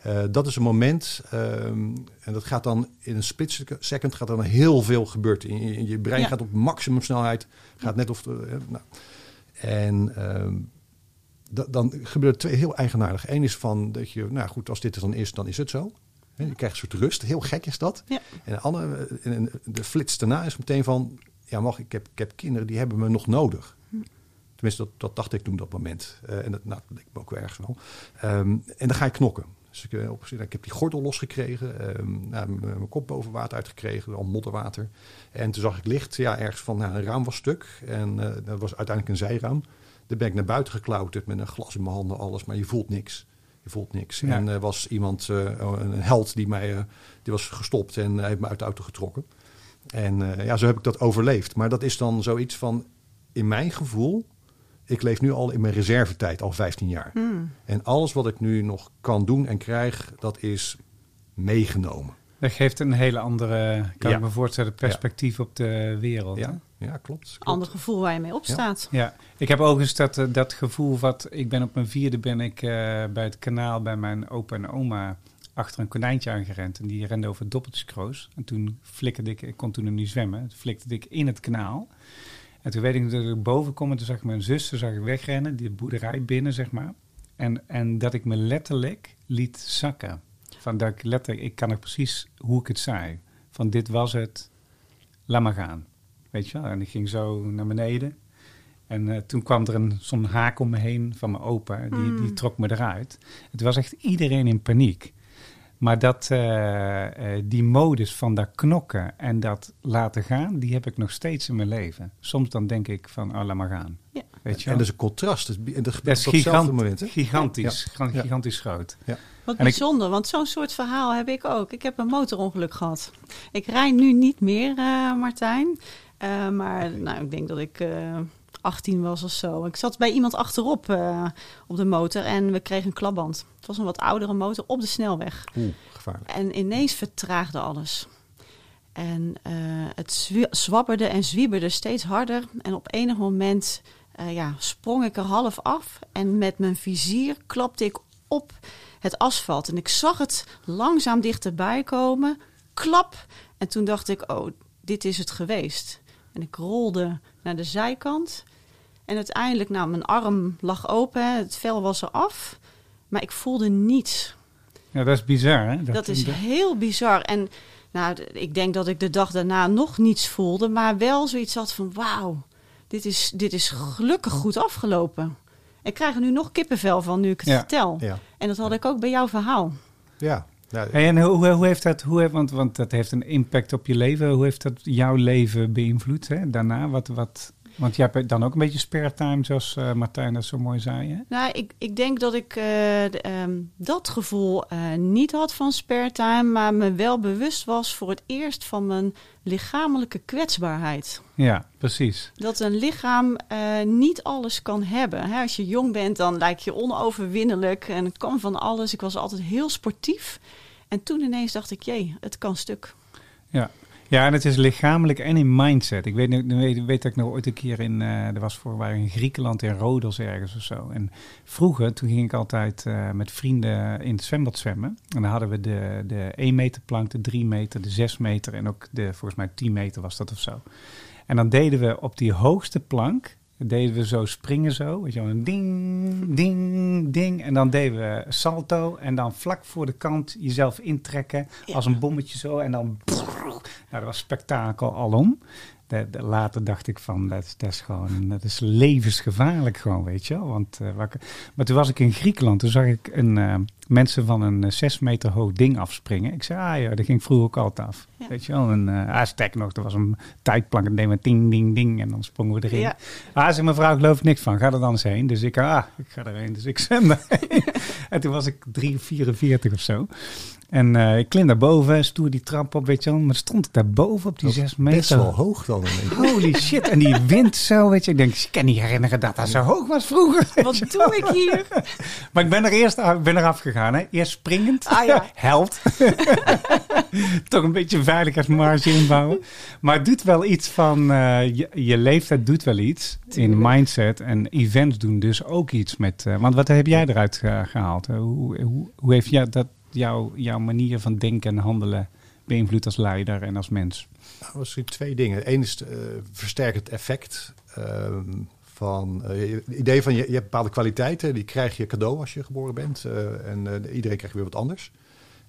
eh, dat is een moment, ehm, en dat gaat dan in een split second gaat dan heel veel gebeurt. In, in je brein Ja. gaat op maximum snelheid, gaat net of. de- eh, nou. En ehm, dan gebeuren twee heel eigenaardig. Eén is van dat je, nou goed, als dit er dan is, dan is het zo. Je krijgt een soort rust. Heel gek is dat. Ja. En de, andere, eh, en de flits daarna is meteen van, ja, mag ik heb, ik heb kinderen die hebben me nog nodig. Tenminste, dat, dat dacht ik toen dat moment. Eh, en dat, nou, dat leek me ook wel ergens wel. Ehm, en dan ga ik knokken. Dus ik, eh, op, ik heb die gordel losgekregen. ehm, nou, mijn kop boven water uitgekregen, al modderwater. En toen zag ik licht, ja, ergens van, nou, een raam was stuk. En dat was uiteindelijk een zijraam. Daar ben ik naar buiten geklauterd met een glas in mijn handen, alles. Maar je voelt niks. Je voelt niks. Ja. En er was iemand, eh, een een held, die mij eh, die was gestopt en hij heeft me uit de auto getrokken. En eh, ja, zo heb ik dat overleefd. Maar dat is dan zoiets van, in mijn gevoel, ik leef nu al in mijn reservetijd, al 15 jaar. En alles wat ik nu nog kan doen en krijg, dat is meegenomen. Dat geeft een hele andere, kan Ja. ik me voorstellen, perspectief op de wereld. hè? Ja, ja klopt. klopt. Ander gevoel waar je mee opstaat. Ja, ik heb ook eens dat, eh, dat gevoel wat... Ik ben op mijn vierde ben ik eh, bij het kanaal bij mijn opa en oma achter een konijntje aangerend. En die rende over doppeltjeskroos. En toen flikkerde ik, ik kon toen nog niet zwemmen, toen flikkerde ik in het kanaal. En toen weet ik dat ik boven kom en toen zag ik mijn zus, toen zag ik wegrennen, die boerderij binnen, zeg maar. En, en dat ik me letterlijk liet zakken. Van dat ik letterlijk, ik kan nog precies hoe ik het zei. Van dit was het, laat maar gaan. Weet je wel? En ik ging zo naar beneden. En eh, toen kwam er een, zo'n haak om me heen van mijn opa. Die, die trok me eruit. Het was echt iedereen in paniek. Maar dat, eh, eh, die modus van dat knokken en dat laten gaan, die heb ik nog steeds in mijn leven. Soms dan denk ik van, oh, laat maar gaan. Ja. Weet je En dat is een contrast. Dat En dat is op hetzelfde gigant- moment. hè? gigantisch, Ja. Ja. gigantisch groot. Wat En ik- bijzonder, want zo'n soort verhaal heb ik ook. Ik heb een motorongeluk gehad. Ik rijd nu niet meer, eh, Martijn. Eh, maar nou, ik denk dat ik eh 18 was of zo. Ik zat bij iemand achterop eh, op de motor en we kregen een klapband. Het was een wat oudere motor op de snelweg. Oeh, gevaarlijk. En ineens vertraagde alles. En eh, het zwabberde en zwieberde steeds harder. En op enig moment eh, ja, sprong ik er half af. En met mijn vizier klapte ik op het asfalt. En ik zag het langzaam dichterbij komen. Klap. En toen dacht ik, oh, dit is het geweest. En ik rolde naar de zijkant. En uiteindelijk, nou, mijn arm lag open. Het vel was eraf. Maar ik voelde niets. Ja, dat is bizar, hè? Dat is heel bizar. En nou, ik denk dat ik de dag daarna nog niets voelde, maar wel zoiets had van: wauw, dit is, dit is gelukkig goed afgelopen. Ik krijg er nu nog kippenvel van nu ik het Ja. vertel. Ja. En dat had ik ook bij jouw verhaal. Ja. Hey, en hoe, hoe heeft dat, hoe, heeft- want, want dat heeft een impact op je leven. Hoe heeft dat jouw leven beïnvloed hè? daarna? Wat, wat, want je hebt dan ook een beetje spare time, zoals eh, Martijn dat zo mooi zei. Hè? Nou, ik, ik denk dat ik eh, de, ehm, dat gevoel eh, niet had van spare time, maar me wel bewust was voor het eerst van mijn lichamelijke kwetsbaarheid. Ja, precies. Dat een lichaam niet alles kan hebben. Hè, als je jong bent, dan lijk je onoverwinnelijk en het kan van alles. Ik was altijd heel sportief. En toen ineens dacht ik, jee, het kan stuk. Ja. Ja, en het is lichamelijk en in mindset. Ik weet, weet, weet dat ik nog ooit een keer in, eh er was voor waar in Griekenland, in Rodos ergens of zo. En vroeger, toen ging ik altijd eh, met vrienden in het zwembad zwemmen. En dan hadden we de, de 1 meter plank, de 3 meter, de 6 meter en ook de, volgens mij 10 meter was dat of zo. En dan deden we op die hoogste plank, deden we zo springen zo. Weet je wel, een ding, ding, ding. En dan deden we salto en dan vlak voor de kant jezelf intrekken Ja. als een bommetje zo. En dan, nou dat was spektakel alom. Later dacht ik van, dat, is- dat is gewoon, dat is levensgevaarlijk gewoon, weet je wel. Want, ik- maar toen was ik in Griekenland, toen zag ik een, eh, mensen van een eh, zes meter hoog ding afspringen. Ik zei, ah ja, dat ging vroeger ook altijd af. Ja. Weet je wel, en uh, ah, nog, er was een tijdplank en we ding, ding, ding en dan sprongen we erin. Ja. Ah, zei mevrouw, ik geloof niks van, ga er dan eens heen. Dus ik, ah, ik ga erheen, dus ik zwem en toen was ik 3,44 of zo. En eh, ik klim daar boven, stoer die trap op, weet je wel. Maar stond ik daar boven op die dat zes meter. Best wel hoog dan. ineens. Holy shit. En die wind zo, weet je. Ik denk, ik kan niet herinneren dat dat zo hoog was vroeger. Wat doe ik hier? Maar ik ben er eerst af, ik ben eraf gegaan. Hè. Eerst springend. Ah, ja. Held. Toch een beetje veiligheidsmarge inbouwen. Maar het doet wel iets van... eh, je, je leeftijd doet wel iets in mindset. En events doen dus ook iets met... eh, want wat heb jij eruit ge- gehaald? Hoe, hoe, hoe heeft jij dat jouw jouw manier van denken en handelen beïnvloed als leider en als mens? Nou, misschien twee dingen. Eén is uh, versterkt effect ehm, van eh, het idee van je, je hebt bepaalde kwaliteiten, die krijg je cadeau als je geboren bent. eh, en eh, iedereen krijgt weer wat anders.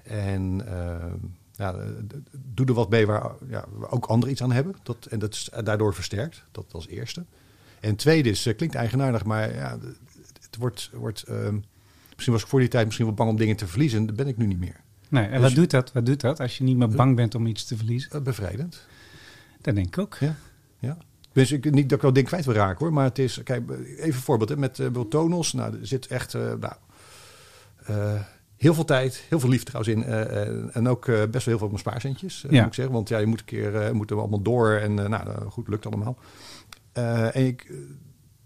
En ehm, ja, doe er wat mee waar, ja, ook anderen iets aan hebben. Dat, en dat is daardoor versterkt. Dat als eerste. En tweede is, eh, klinkt eigenaardig, maar ja, het wordt, wordt ehm, misschien was ik voor die tijd misschien wel bang om dingen te verliezen. Dat ben ik nu niet meer. Nee, en Dus- wat doet dat? Wat doet dat als je niet meer bang bent om iets te verliezen? Eh, bevrijdend. Dat denk ik ook. Ja, ja. Dus ik, niet dat ik wel ding kwijt wil raken hoor, maar het is, kijk, even een voorbeeld hè, met uh, Tonos. Nou, er zit echt, uh, nou, Eh, heel veel tijd, heel veel liefde trouwens in. eh, en- ook eh, best wel heel veel op mijn spaarcentjes, eh, Ja. moet ik zeggen. Want ja, je moet een keer eh, moet er allemaal door. En eh, nou, eh, goed, lukt allemaal. Eh, en ik, eh,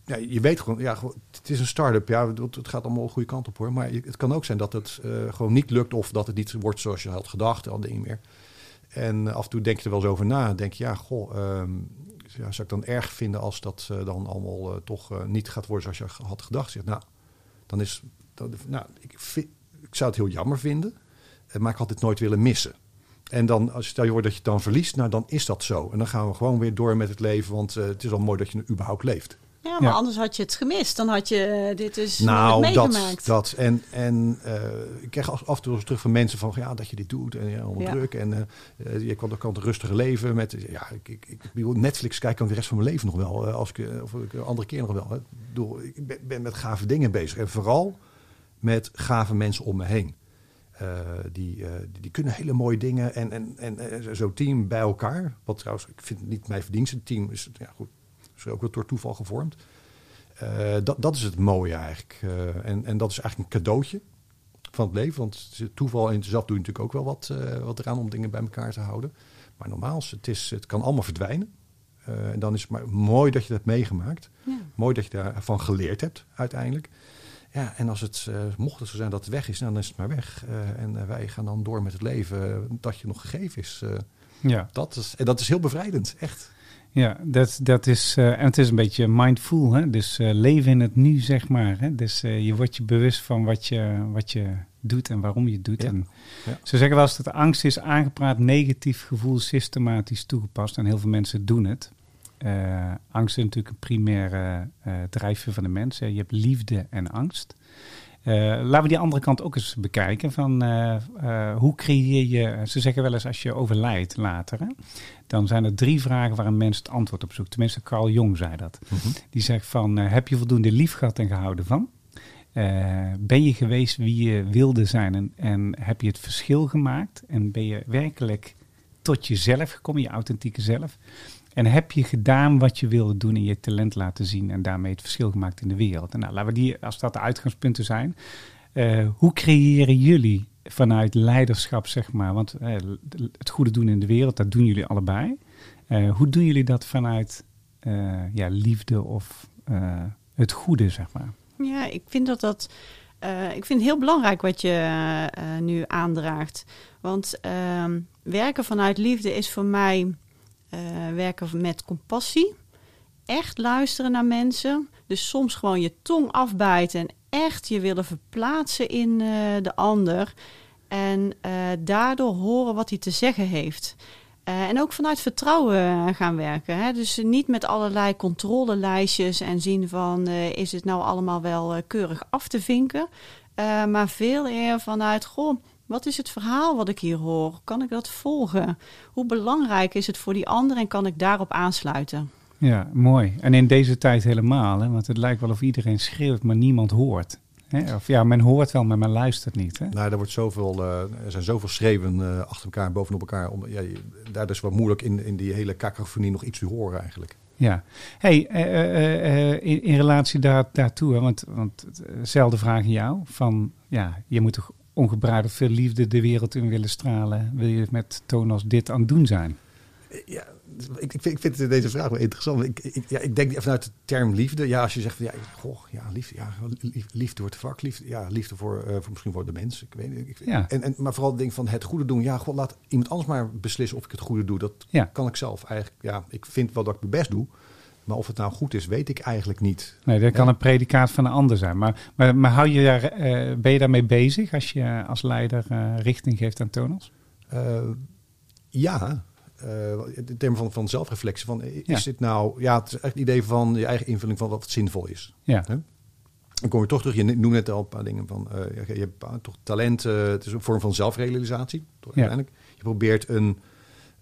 ja, je weet gewoon, ja, het is een start-up. Ja, het, gaat allemaal de goede kant op hoor. Maar het kan ook zijn dat het eh, gewoon niet lukt of dat het niet wordt zoals je had gedacht. Al dingen meer. En af en toe denk je er wel eens over na. Denk je, ja, goh, ehm, ja, zou ik dan erg vinden als dat eh, dan allemaal eh, toch niet gaat worden zoals je had gedacht? Zeg, nou, dan is, nou, ik, ik zou het heel jammer vinden, maar ik had dit nooit willen missen. En dan, als stel je voor dat je het dan verliest, nou dan is dat zo. En dan gaan we gewoon weer door met het leven, want het is wel mooi dat je überhaupt leeft. Ja, maar Ja. anders had je het gemist. Dan had je eh, dit dus Nou, nooit dat, meegemaakt. dat. En, en eh, ik krijg af en toe terug van mensen van ja, dat je dit doet en ja, Ja. druk. En eh, eh, je kan, kan het rustige leven met. Ja, ik, ik, ik Netflix kijken kan de rest van mijn leven nog wel. eh, als ik, eh, of ik een andere keer nog wel. Hè. Ik, bedoel, ik ben, ben met gave dingen bezig. En vooral met gave mensen om me heen. Eh, die, eh, die, die kunnen hele mooie dingen. En, en, en eh, zo'n team bij elkaar. Wat trouwens, ik vind het niet mijn verdienste. Team is, ja, goed, is ook wel door toeval gevormd. Eh, dat, dat is het mooie eigenlijk. Eh, en, en dat is eigenlijk een cadeautje van het leven. Want toeval en zelf doe je natuurlijk ook wel wat, eh, wat eraan om dingen bij elkaar te houden. Maar normaal, is het, is, het kan allemaal verdwijnen. Eh, en dan is het maar mooi dat je dat hebt meegemaakt. Ja. Mooi dat je daarvan geleerd hebt uiteindelijk. Ja, en als het, eh, mocht het zo zijn dat het weg is, nou, dan is het maar weg. Eh, en wij gaan dan door met het leven dat je nog gegeven is. Eh, Ja, dat, is en dat is heel bevrijdend, echt. Ja dat, dat is, eh, en het is een beetje mindful, hè? dus eh, leven in het nu, zeg maar. Hè? Dus eh, je wordt je bewust van wat je, wat je doet en waarom je het doet. Ja. En Ja. Ze zeggen wel eens dat angst is aangepraat, negatief gevoel systematisch toegepast. En heel veel mensen doen het. Angst is natuurlijk een primaire drijfveer van de mens. hè. Je hebt liefde en angst. Eh, laten we die andere kant ook eens bekijken. Van, eh, eh, hoe creëer je... Ze zeggen wel eens als je overlijdt later... Hè, dan zijn er drie vragen waar een mens het antwoord op zoekt. Tenminste, Carl Jung zei dat. Die zegt van, heb je voldoende lief gehad en gehouden van? Ben je geweest wie je wilde zijn en, en heb je het verschil gemaakt? En ben je werkelijk tot jezelf gekomen, je authentieke zelf? En heb je gedaan wat je wilde doen en je talent laten zien en daarmee het verschil gemaakt in de wereld? En nou, laten we die, als dat de uitgangspunten zijn, eh, hoe creëren jullie vanuit leiderschap, zeg maar, want eh, het goede doen in de wereld, dat doen jullie allebei. Eh, hoe doen jullie dat vanuit ja, liefde of het goede, zeg maar? Ja, ik vind dat dat. ik vind het heel belangrijk wat je nu aandraagt. Want ehm, werken vanuit liefde is voor mij werken met compassie. Echt luisteren naar mensen. Dus soms gewoon je tong afbijten en echt je willen verplaatsen in eh, de ander. En eh, daardoor horen wat hij te zeggen heeft. Eh, en ook vanuit vertrouwen eh, gaan werken. Hè? Dus niet met allerlei controlelijstjes en zien van eh, is het nou allemaal wel eh, keurig af te vinken. Eh, maar veel eer vanuit, goh, wat is het verhaal wat ik hier hoor? Kan ik dat volgen? Hoe belangrijk is het voor die ander en kan ik daarop aansluiten? Ja, mooi. En in deze tijd helemaal, hè? want het lijkt wel of iedereen schreeuwt, maar niemand hoort. Hè? Of ja, men hoort wel, maar men luistert niet. Hè? Nou, er, wordt zoveel, eh, er zijn zoveel schreeuwen eh, achter elkaar en bovenop elkaar. Om, ja, daar is het wat moeilijk in, in die hele kakofonie nog iets te horen eigenlijk. Ja. Hey, eh, eh, eh, in, in relatie daar, daartoe, hè, want, want dezelfde vraag aan jou. Van, ja, je moet toch ongebreideld veel liefde de wereld in willen stralen. Wil je met toon als dit aan het doen zijn? Ja, ik, ik, vind, ik vind deze vraag wel interessant. Ik, ik, ja, ik denk vanuit de term liefde. Ja, als je zegt van ja, goh, ja, liefde, ja, lief- liefde voor het vak, liefde, ja, liefde voor, eh, voor misschien voor de mens. Ik weet niet. Ik, Ja. en, en, maar vooral het ding van het goede doen. Ja, goh, laat iemand anders maar beslissen of ik het goede doe. Dat Ja. kan ik zelf eigenlijk. Ja, ik vind wel dat ik mijn best doe. Maar of het nou goed is, weet ik eigenlijk niet. Nee, dat kan Ja. een predicaat van een ander zijn. Maar, maar, maar hou je daar, eh, ben je daarmee bezig als je als leider eh, richting geeft aan tonals? Eh, ja, eh in termen van, van zelfreflectie. Van, is Ja. dit nou... Ja, het is echt het idee van je eigen invulling van wat zinvol is. Ja? Dan kom je toch terug. Je noemde net al een paar dingen van... eh, je je hebt toch talent. eh, het is een vorm van zelfrealisatie. Toch, Ja. uiteindelijk. Je probeert een...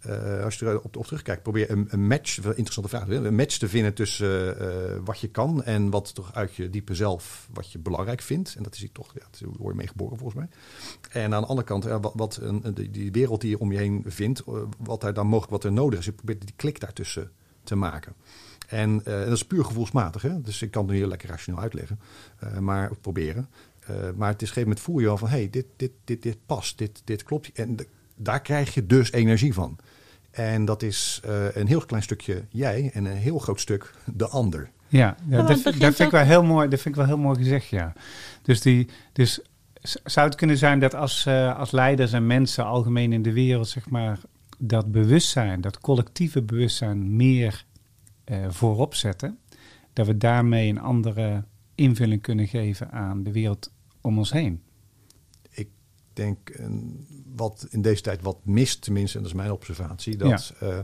eh, als je er op, terugkijkt, probeer een, een match, interessante vraag, een match te vinden tussen eh, wat je kan en wat toch uit je diepe zelf, wat je belangrijk vindt. En dat is hier toch, ja, daar word je mee geboren volgens mij. En aan de andere kant, eh, wat, een, die, wereld die je om je heen vindt, wat daar dan mogelijk wat er nodig is. Je probeert die klik daartussen te maken. En dat is puur gevoelsmatig, hè? dus ik kan het nu heel lekker rationeel uitleggen, maar proberen. Maar het is een gegeven moment voel je wel van... hey, dit, dit, dit, dit past, dit, dit klopt. En daar krijg je dus energie van. En dat is eh, een heel klein stukje jij en een heel groot stuk de ander. Ja, dat, vind- begint dat vind ik wel heel mooi. Dat vind ik wel heel mooi gezegd, ja. Dus, die, dus zou het kunnen zijn dat als, eh, als leiders en mensen algemeen in de wereld, zeg maar, dat bewustzijn, dat collectieve bewustzijn meer eh, voorop zetten, dat we daarmee een andere invulling kunnen geven aan de wereld om ons heen. Ik denk eh, wat in deze tijd wat mist, tenminste, en dat is mijn observatie, dat eh,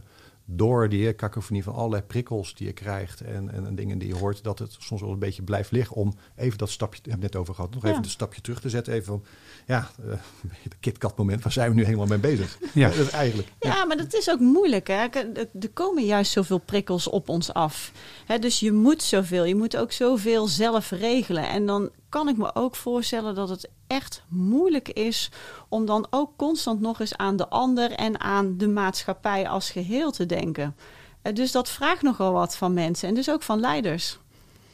door die cacophonie van allerlei prikkels die je krijgt en, en, en dingen die je hoort, dat het soms wel een beetje blijft liggen om even dat stapje, hebben het net over gehad, nog Ja. even een stapje terug te zetten. Even van, ja, eh de KitKat moment, waar zijn we nu helemaal mee bezig? Ja. dat is eigenlijk. Ja, maar dat is ook moeilijk. Hè? Er er komen juist zoveel prikkels op ons af. Hè, dus je moet zoveel. Je moet ook zoveel zelf regelen. En dan kan ik me ook voorstellen dat het echt moeilijk is om dan ook constant nog eens aan de ander en aan de maatschappij als geheel te denken. Eh, Dus dat vraagt nogal wat van mensen en dus ook van leiders.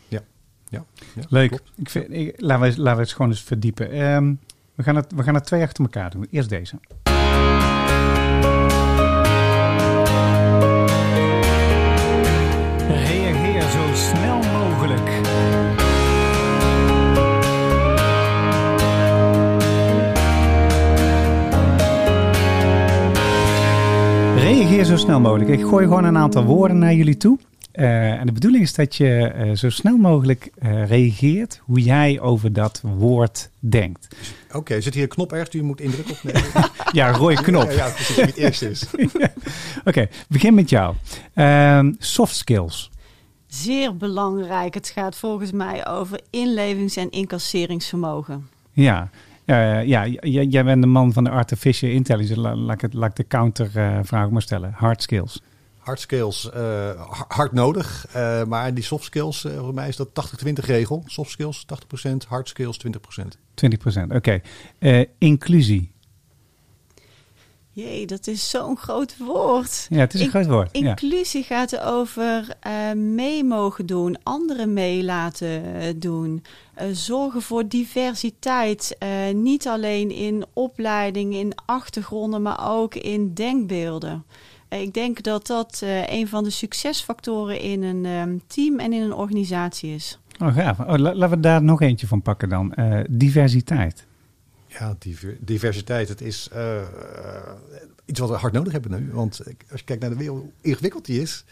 Ja, ja, ja, Leuk. Ik vind, ik, laten, we, laten we het gewoon eens verdiepen. Ehm, we, gaan het, we gaan het twee achter elkaar doen. Eerst deze. Reageer zo snel mogelijk. Ik gooi gewoon een aantal woorden naar jullie toe. Eh, en de bedoeling is dat je eh, zo snel mogelijk eh, reageert hoe jij over dat woord denkt. Oké, zit hier een knop ergens die je moet indrukken? Of nee? Ja, rode knop. Ja, ja, precies, wie het eerste is. Oké, begin met jou. Ehm, soft skills. Zeer belangrijk. Het gaat volgens mij over inlevings- en incasseringsvermogen. Ja, Eh, ja jij bent de man van de artificial intelligence. La- Laat ik, het, laat ik de countervraag maar stellen. Hard skills. Hard skills, eh, ha- hard nodig. eh, maar die soft skills, eh, voor mij is dat 80-20 regel. Soft skills 80%, hard skills 20%. 20%. Oké. Eh, inclusie. Jee, dat is zo'n groot woord. Ja, het is een In- groot woord. Ja. Inclusie gaat over eh, mee mogen doen, anderen mee laten eh, doen. Eh, zorgen voor diversiteit. niet alleen in opleiding, in achtergronden, maar ook in denkbeelden. Ik denk dat dat een van de succesfactoren in een ehm, team en in een organisatie is. Oh, gaaf. Oh, la- laten we daar nog eentje van pakken dan. Diversiteit. Ja, diver- diversiteit, het is eh, eh, iets wat we hard nodig hebben nu. Want als je kijkt naar de wereld, hoe ingewikkeld die is.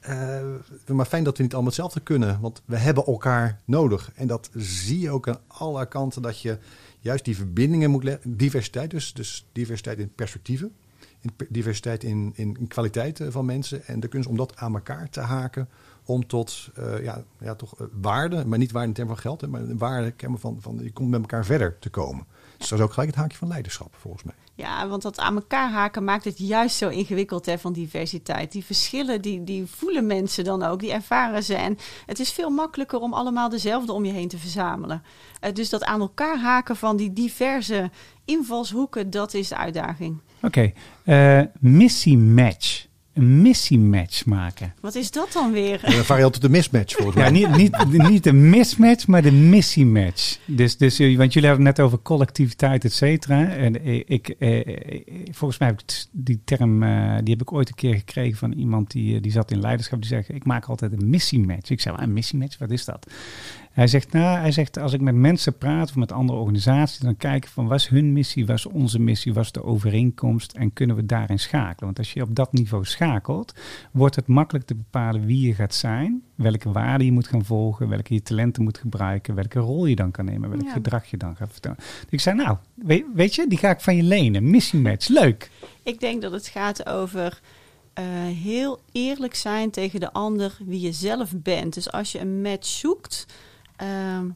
eh, maar fijn dat we niet allemaal hetzelfde kunnen. Want we hebben elkaar nodig. En dat zie je ook aan alle kanten. Dat je juist die verbindingen moet leggen. Diversiteit dus. Dus diversiteit in perspectieven. In diversiteit in, in, kwaliteiten van mensen. En de kunst om dat aan elkaar te haken. Om tot ja, ja, toch waarde, maar niet waarde in termen van geld. Hè, maar waarde in van, van je komt met elkaar verder te komen. Dus dat is ook gelijk het haakje van leiderschap, volgens mij. Ja, want dat aan elkaar haken maakt het juist zo ingewikkeld hè, van diversiteit. Die verschillen, die, die voelen mensen dan ook, die ervaren ze. En het is veel makkelijker om allemaal dezelfde om je heen te verzamelen. Eh, dus dat aan elkaar haken van die diverse invalshoeken, dat is de uitdaging. Oké. Eh, missiematch. Een missiematch maken. Wat is dat dan weer? En een variant op de mismatch, volgens Ja, mij. niet, niet, niet de mismatch, maar de missiematch. Dus, dus, eh, want jullie hadden het net over collectiviteit, et cetera. En eh, ik, eh, volgens mij heb ik die term, die heb ik ooit een keer gekregen van iemand die, die zat in leiderschap. Die zegt, ik maak altijd een missiematch. Ik zei, "Ah, een missiematch, wat is dat? Hij zegt, nou, hij zegt, als ik met mensen praat of met andere organisaties, dan kijk ik van, wat is hun missie, wat is onze missie, wat is de overeenkomst en kunnen we daarin schakelen? Want als je op dat niveau schakelt, wordt het makkelijk te bepalen wie je gaat zijn, welke waarden je moet gaan volgen, welke je talenten moet gebruiken, welke rol je dan kan nemen, welk Ja. gedrag je dan gaat vertellen. Dus ik zei, nou, weet, weet je, die ga ik van je lenen. Missiematch, leuk. Ik denk dat het gaat over eh, heel eerlijk zijn tegen de ander wie je zelf bent. Dus als je een match zoekt, ehm,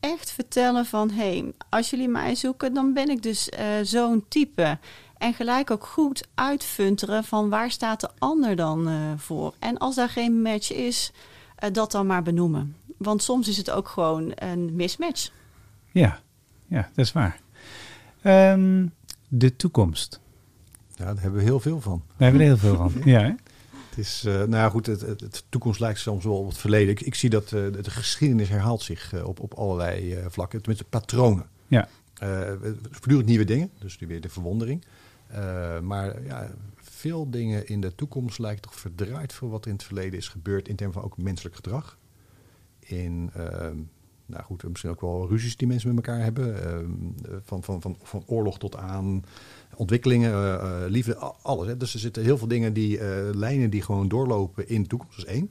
echt vertellen van... hé, hey, als jullie mij zoeken, dan ben ik dus eh, zo'n type. En gelijk ook goed uitfunteren van waar staat de ander dan eh, voor. En als daar geen match is, eh, dat dan maar benoemen. Want soms is het ook gewoon een mismatch. Ja, ja, dat is waar. Ehm, de toekomst. Ja, daar hebben we heel veel van. Daar hebben we er heel veel van. Ja, hè? Het is, eh, nou ja, goed, het, het, het toekomst lijkt soms wel op het verleden. Ik, ik zie dat eh, de geschiedenis herhaalt zich eh, op, op allerlei vlakken, tenminste patronen. Ja. Voortdurend nieuwe dingen, dus nu weer de verwondering. Maar ja, veel dingen in de toekomst lijken toch verdraaid voor wat in het verleden is gebeurd in termen van ook menselijk gedrag. In, ehm, nou goed, misschien ook wel ruzies die mensen met elkaar hebben. ehm, van, van, van, van oorlog tot aan ontwikkelingen, eh, eh, liefde, alles. Hè. Dus er zitten heel veel dingen die, eh, lijnen die gewoon doorlopen in de toekomst. Dat is één.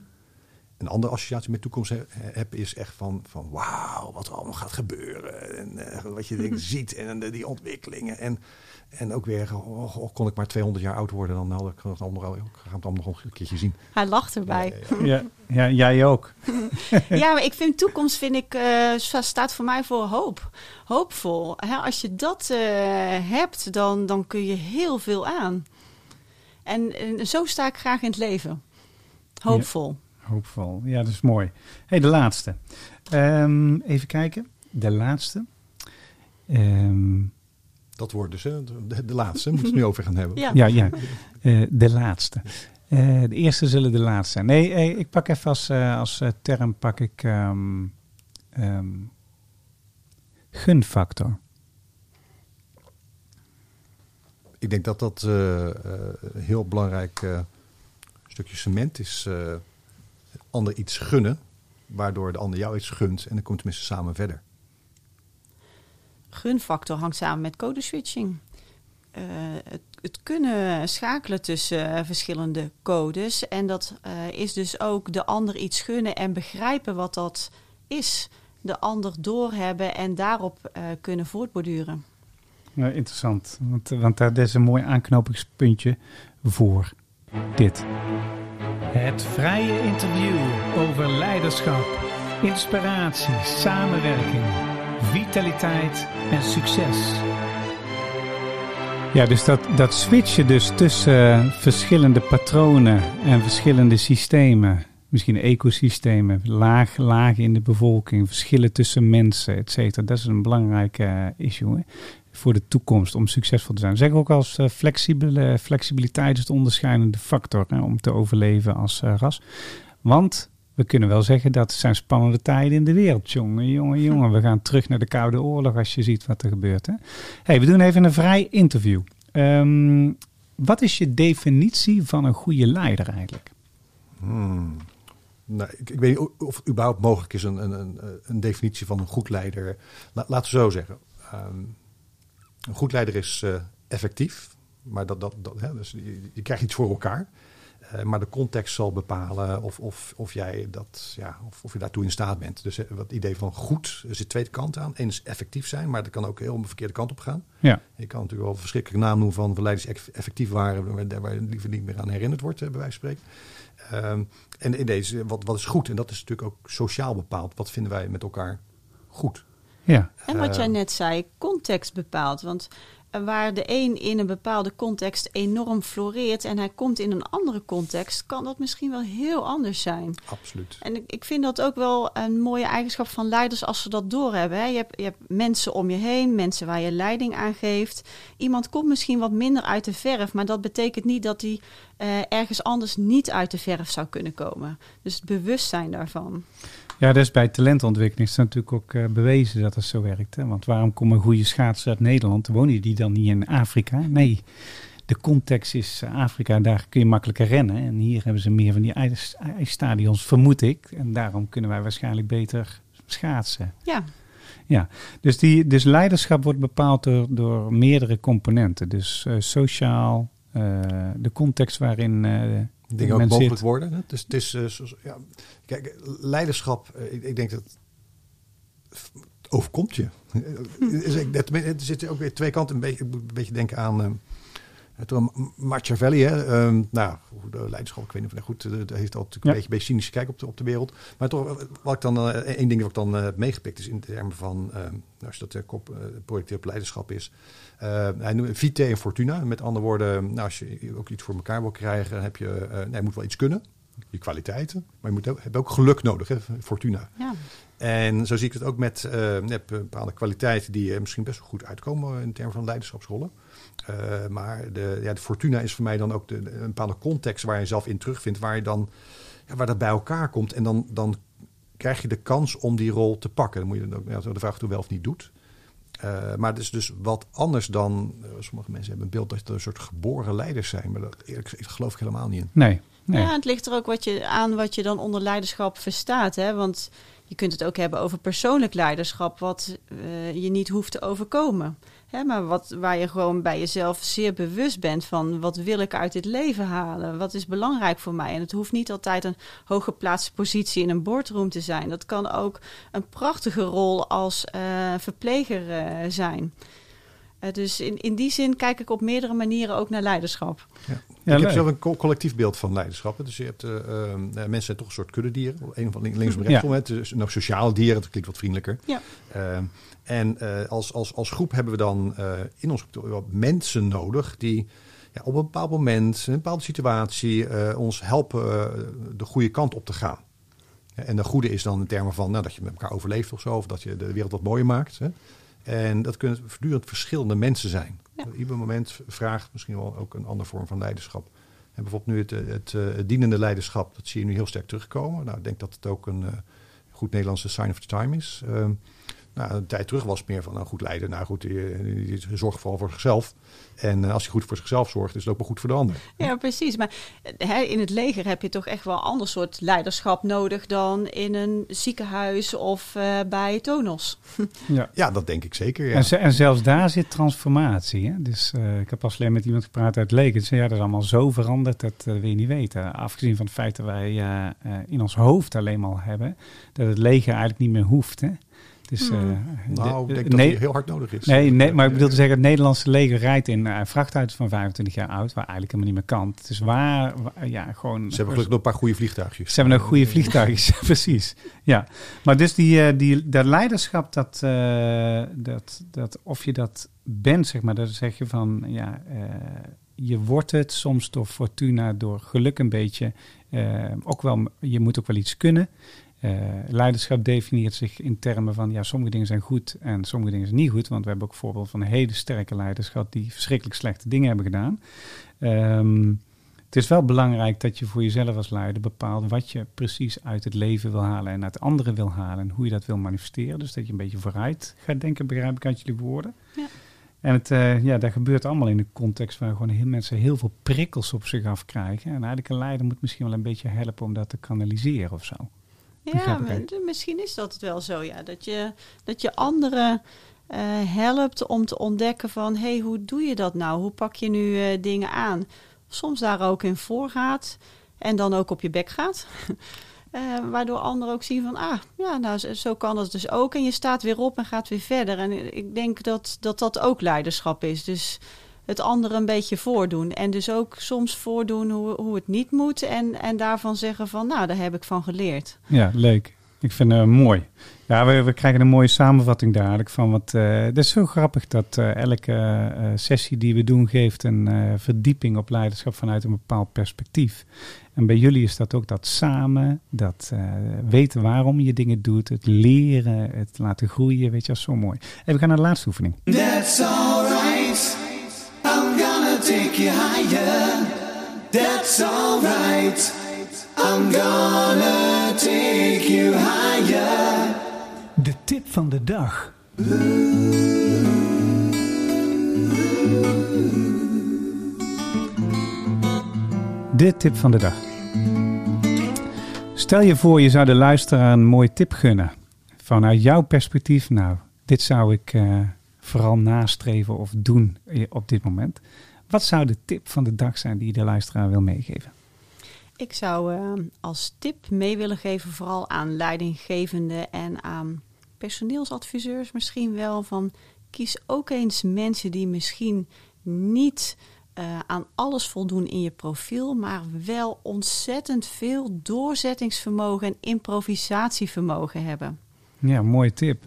Een andere associatie met toekomst he- heb is echt van, van wauw, wat er allemaal gaat gebeuren. En eh, wat je denkt, ziet en eh, die ontwikkelingen. En, en ook weer, oh, oh, kon ik maar 200 jaar oud worden, dan had ik het allemaal, ik ga het allemaal nog een keertje zien. Hij lacht erbij. Ja, ja, jij ook. Ja, maar ik vind toekomst vind ik, eh, staat voor mij voor hoop. Hoopvol. Hè, als je dat eh, hebt, dan, dan kun je heel veel aan. En, en zo sta ik graag in het leven. Hoopvol. Hoopvol. Ja, dat is mooi. hey, de laatste. Ehm, even kijken. De laatste. Ehm, Dat wordt dus hè, de, de laatste, moeten we het nu over gaan hebben. Ja. ja, ja. Eh, de laatste. Eh, de eerste zullen de laatste zijn. Nee, eh, ik pak even als, eh, als eh, term pak ik ehm, ehm, gunfactor. Ik denk dat dat eh, eh, een heel belangrijk eh, stukje cement is. eh ander iets gunnen, waardoor de ander jou iets gunt. En dan komt tenminste samen verder. Gunfactor hangt samen met codeswitching. Eh, het, het kunnen schakelen tussen eh, verschillende codes. En dat eh, is dus ook de ander iets gunnen en begrijpen wat dat is. De ander doorhebben en daarop eh, kunnen voortborduren. Nou, interessant, want, want daar is een mooi aanknopingspuntje voor dit. Het vrije interview over leiderschap, inspiratie, samenwerking, vitaliteit en succes. Ja, dus dat, dat switchen dus tussen eh, verschillende patronen en verschillende systemen. Misschien ecosystemen, laag, lagen in de bevolking, verschillen tussen mensen, et cetera. Dat is een belangrijk eh, issue voor de toekomst om succesvol te zijn. Zeg ook als eh, flexibele, flexibiliteit is de onderscheidende factor om te overleven als ras. Want we kunnen wel zeggen dat het zijn spannende tijden in de wereld, jongen, jongen, jongen. We gaan terug naar de Koude Oorlog als je ziet wat er gebeurt. Hè? Hey, we doen even een vrij interview. Ehm, wat is je definitie van een goede leider eigenlijk? Hmm. Nou, ik, ik weet niet of het überhaupt mogelijk is een, een, een, een definitie van een goed leider. La, laten we zo zeggen. Ehm, een goed leider is eh, effectief, maar dat, dat, dat, hè, dus je, je krijgt iets voor elkaar. Eh, maar de context zal bepalen of, of, of, jij dat, ja, of, of je daartoe in staat bent. Dus eh, wat idee van goed, er zit twee kanten aan. Eén is effectief zijn, maar dat kan ook heel de verkeerde kant op gaan. Ja, Je kan natuurlijk wel een verschrikkelijke naam noemen van leiders die eff- effectief waren, waar, waar je liever niet meer aan herinnerd wordt, eh, bij wijze van spreken. Ehm, en in deze, wat, wat is goed? En dat is natuurlijk ook sociaal bepaald. Wat vinden wij met elkaar goed? ja, En wat jij net zei, context bepaalt. Want waar de een in een bepaalde context enorm floreert en hij komt in een andere context, kan dat misschien wel heel anders zijn. Absoluut. En ik, ik vind dat ook wel een mooie eigenschap van leiders als ze dat doorhebben. Hè. Je, hebt, je hebt mensen om je heen, mensen waar je leiding aan geeft. Iemand komt misschien wat minder uit de verf, maar dat betekent niet dat hij eh, ergens anders niet uit de verf zou kunnen komen. Dus het bewustzijn daarvan. Ja dus bij talentontwikkeling is het natuurlijk ook eh, bewezen dat het zo werkt. Hè? Want waarom komen goede schaatsers uit Nederland? Wonen die dan niet in Afrika? Nee, de context is eh, Afrika, daar kun je makkelijker rennen. En hier hebben ze meer van die ijs, ijsstadions, vermoed ik. En daarom kunnen wij waarschijnlijk beter schaatsen. Ja, Ja, dus, die, dus leiderschap wordt bepaald door, door meerdere componenten. Dus eh, sociaal, de context waarin Dingen ook mogelijk zit. worden. hè. Dus het is, eh, zoals- ja, kijk, leiderschap, eh, ik, ik denk dat het overkomt je. Is ik- dat- Er zitten ook weer twee kanten. Een beetje, ik moet een beetje denken aan eh, toen Machiavelli. Hè, ehm, nou, de leiderschap, ik weet niet of goed, eh, dat heeft altijd Ja. een beetje een beetje cynische kijk op de, op de wereld. Maar toch, eh, wat ik dan, eh, één ding wat ik dan eh, heb meegepikt is in termen van, eh, nou, als dat uh, projecteer op leiderschap is. Eh, hij noemt vite en fortuna. Met andere woorden, nou, als je ook iets voor elkaar wil krijgen, heb je, eh, nee, moet wel iets kunnen. je kwaliteiten, maar je moet ook, hebt ook geluk nodig, hè, fortuna. Ja. En zo zie ik het ook met eh, bepaalde kwaliteiten die misschien best wel goed uitkomen in termen van leiderschapsrollen. Maar de, ja, de fortuna is voor mij dan ook de, de- een bepaalde context waar je jezelf in terugvindt, waar je dan ja, waar dat bij elkaar komt. En dan, dan krijg je de kans om die rol te pakken. Dan moet je dan ook ja, de vraag je wel of niet doet. Eh, maar het is dus wat anders dan. eh, sommige mensen hebben een beeld dat er een soort geboren leiders zijn. Maar dat eerlijk gezegd geloof ik helemaal niet in. Nee, nee. Ja, het ligt er ook wat je, aan wat je dan onder leiderschap verstaat. Hè? Want je kunt het ook hebben over persoonlijk leiderschap, wat eh, je niet hoeft te overkomen. Maar wat, waar je gewoon bij jezelf zeer bewust bent van wat wil ik uit dit leven halen? Wat is belangrijk voor mij? En het hoeft niet altijd een hooggeplaatste positie in een boardroom te zijn. Dat kan ook een prachtige rol als eh, verpleger eh, zijn. Eh, dus in, in die zin kijk ik op meerdere manieren ook naar leiderschap. Ja, ik leuk. heb zelf een co- collectief beeld van leiderschap. Dus je hebt, eh, eh, eh, mensen zijn toch een soort kuddedieren. Een van links en Ja. Het is nou, sociale dieren, dat klinkt wat vriendelijker. Ja. Eh, en eh, als, als, als groep hebben we dan eh, in ons mensen nodig die ja, op een bepaald moment, in een bepaalde situatie, eh, ons helpen de goede kant op te gaan. En de goede is dan in termen van nou, dat je met elkaar overleeft of zo, of dat je de wereld wat mooier maakt. Hè. En dat kunnen voortdurend verschillende mensen zijn. Ja. Ieder moment vraagt misschien wel ook een andere vorm van leiderschap. En bijvoorbeeld nu het, eh, het, eh, het dienende leiderschap, dat zie je nu heel sterk terugkomen. Nou, ik denk dat het ook een eh, goed Nederlandse sign of the time is. Ehm, nou, een tijd terug was het meer van een goed leider. Nou goed, die, die, zorgt vooral voor zichzelf. En eh, als hij goed voor zichzelf zorgt, is het ook wel goed voor de ander. Ja, precies. Maar eh, hè, in het leger heb je toch echt wel een ander soort leiderschap nodig dan in een ziekenhuis of eh, bij Tonos. Ja. Ja, dat denk ik zeker. Ja. En, ze- en zelfs daar zit transformatie. Hè? Dus eh, ik heb pas alleen met iemand gepraat uit Leek. En zei, ja, dat is allemaal zo veranderd, dat eh, wil je niet weten. Afgezien van het feit dat wij eh, eh, in ons hoofd alleen maar hebben, dat het leger eigenlijk niet meer hoeft. Hè? Dus, eh, nou, ik denk de- dat die heel hard nodig is. Nee, nee, maar ik bedoel te zeggen, het Nederlandse leger rijdt in eh vrachtauto's van 25 jaar oud, waar eigenlijk helemaal niet meer kan. Het is waar, waar- ja, gewoon... Ze hebben gelukkig nog een paar goede vliegtuigjes. Ze hebben nog goede vliegtuigjes, precies. Ja, maar dus die, eh, die, dat leiderschap, dat, eh, dat, dat, of je dat bent, zeg maar, dat zeg je van, ja, eh, je wordt het soms door fortuna, door geluk een beetje. eh, ook wel, je moet ook wel iets kunnen. Eh, leiderschap definieert zich in termen van, ja, sommige dingen zijn goed en sommige dingen zijn niet goed. Want we hebben ook voorbeeld van hele sterke leiders gehad die verschrikkelijk slechte dingen hebben gedaan. Ehm, het is wel belangrijk dat je voor jezelf als leider bepaalt wat je precies uit het leven wil halen en uit anderen wil halen en hoe je dat wil manifesteren. Dus dat je een beetje vooruit gaat denken, begrijp ik uit jullie woorden. Ja. En het, eh, ja, dat gebeurt allemaal in een context waar gewoon heel mensen heel veel prikkels op zich afkrijgen. En eigenlijk een leider moet misschien wel een beetje helpen om dat te kanaliseren of zo. Ja, misschien is dat het wel zo, ja. Dat je, dat je anderen eh, helpt om te ontdekken van... hé, hey, hoe doe je dat nou? Hoe pak je nu eh, dingen aan? Soms daar ook in voorgaat en dan ook op je bek gaat. Eh, waardoor anderen ook zien van, ah, ja, nou, zo, zo kan het dus ook. En je staat weer op en gaat weer verder. En ik denk dat dat, dat ook leiderschap is. Dus het anderen een beetje voordoen. En dus ook soms voordoen hoe, hoe het niet moet. En, en daarvan zeggen van, nou, daar heb ik van geleerd. Ja, leuk. Ik vind het mooi. Ja, we, we krijgen een mooie samenvatting dadelijk van wat. eh het is zo grappig dat eh, elke eh, sessie die we doen geeft een eh, verdieping op leiderschap vanuit een bepaald perspectief. En bij jullie is dat ook dat samen, dat eh, weten waarom je dingen doet, het leren, het laten groeien, weet je, dat is zo mooi. En we gaan naar de laatste oefening. That's. That's alright. I'm gonna take you higher. De tip van de dag. De tip van de dag. Stel je voor, je zou de luisteraar een mooie tip gunnen. Vanuit jouw perspectief, nou, dit zou ik eh, vooral nastreven of doen eh, op dit moment. Wat zou de tip van de dag zijn die je de luisteraar wil meegeven? Ik zou eh, als tip mee willen geven, vooral aan leidinggevenden en aan personeelsadviseurs misschien wel, van kies ook eens mensen die misschien niet eh, aan alles voldoen in je profiel, maar wel ontzettend veel doorzettingsvermogen en improvisatievermogen hebben. Ja, mooie tip.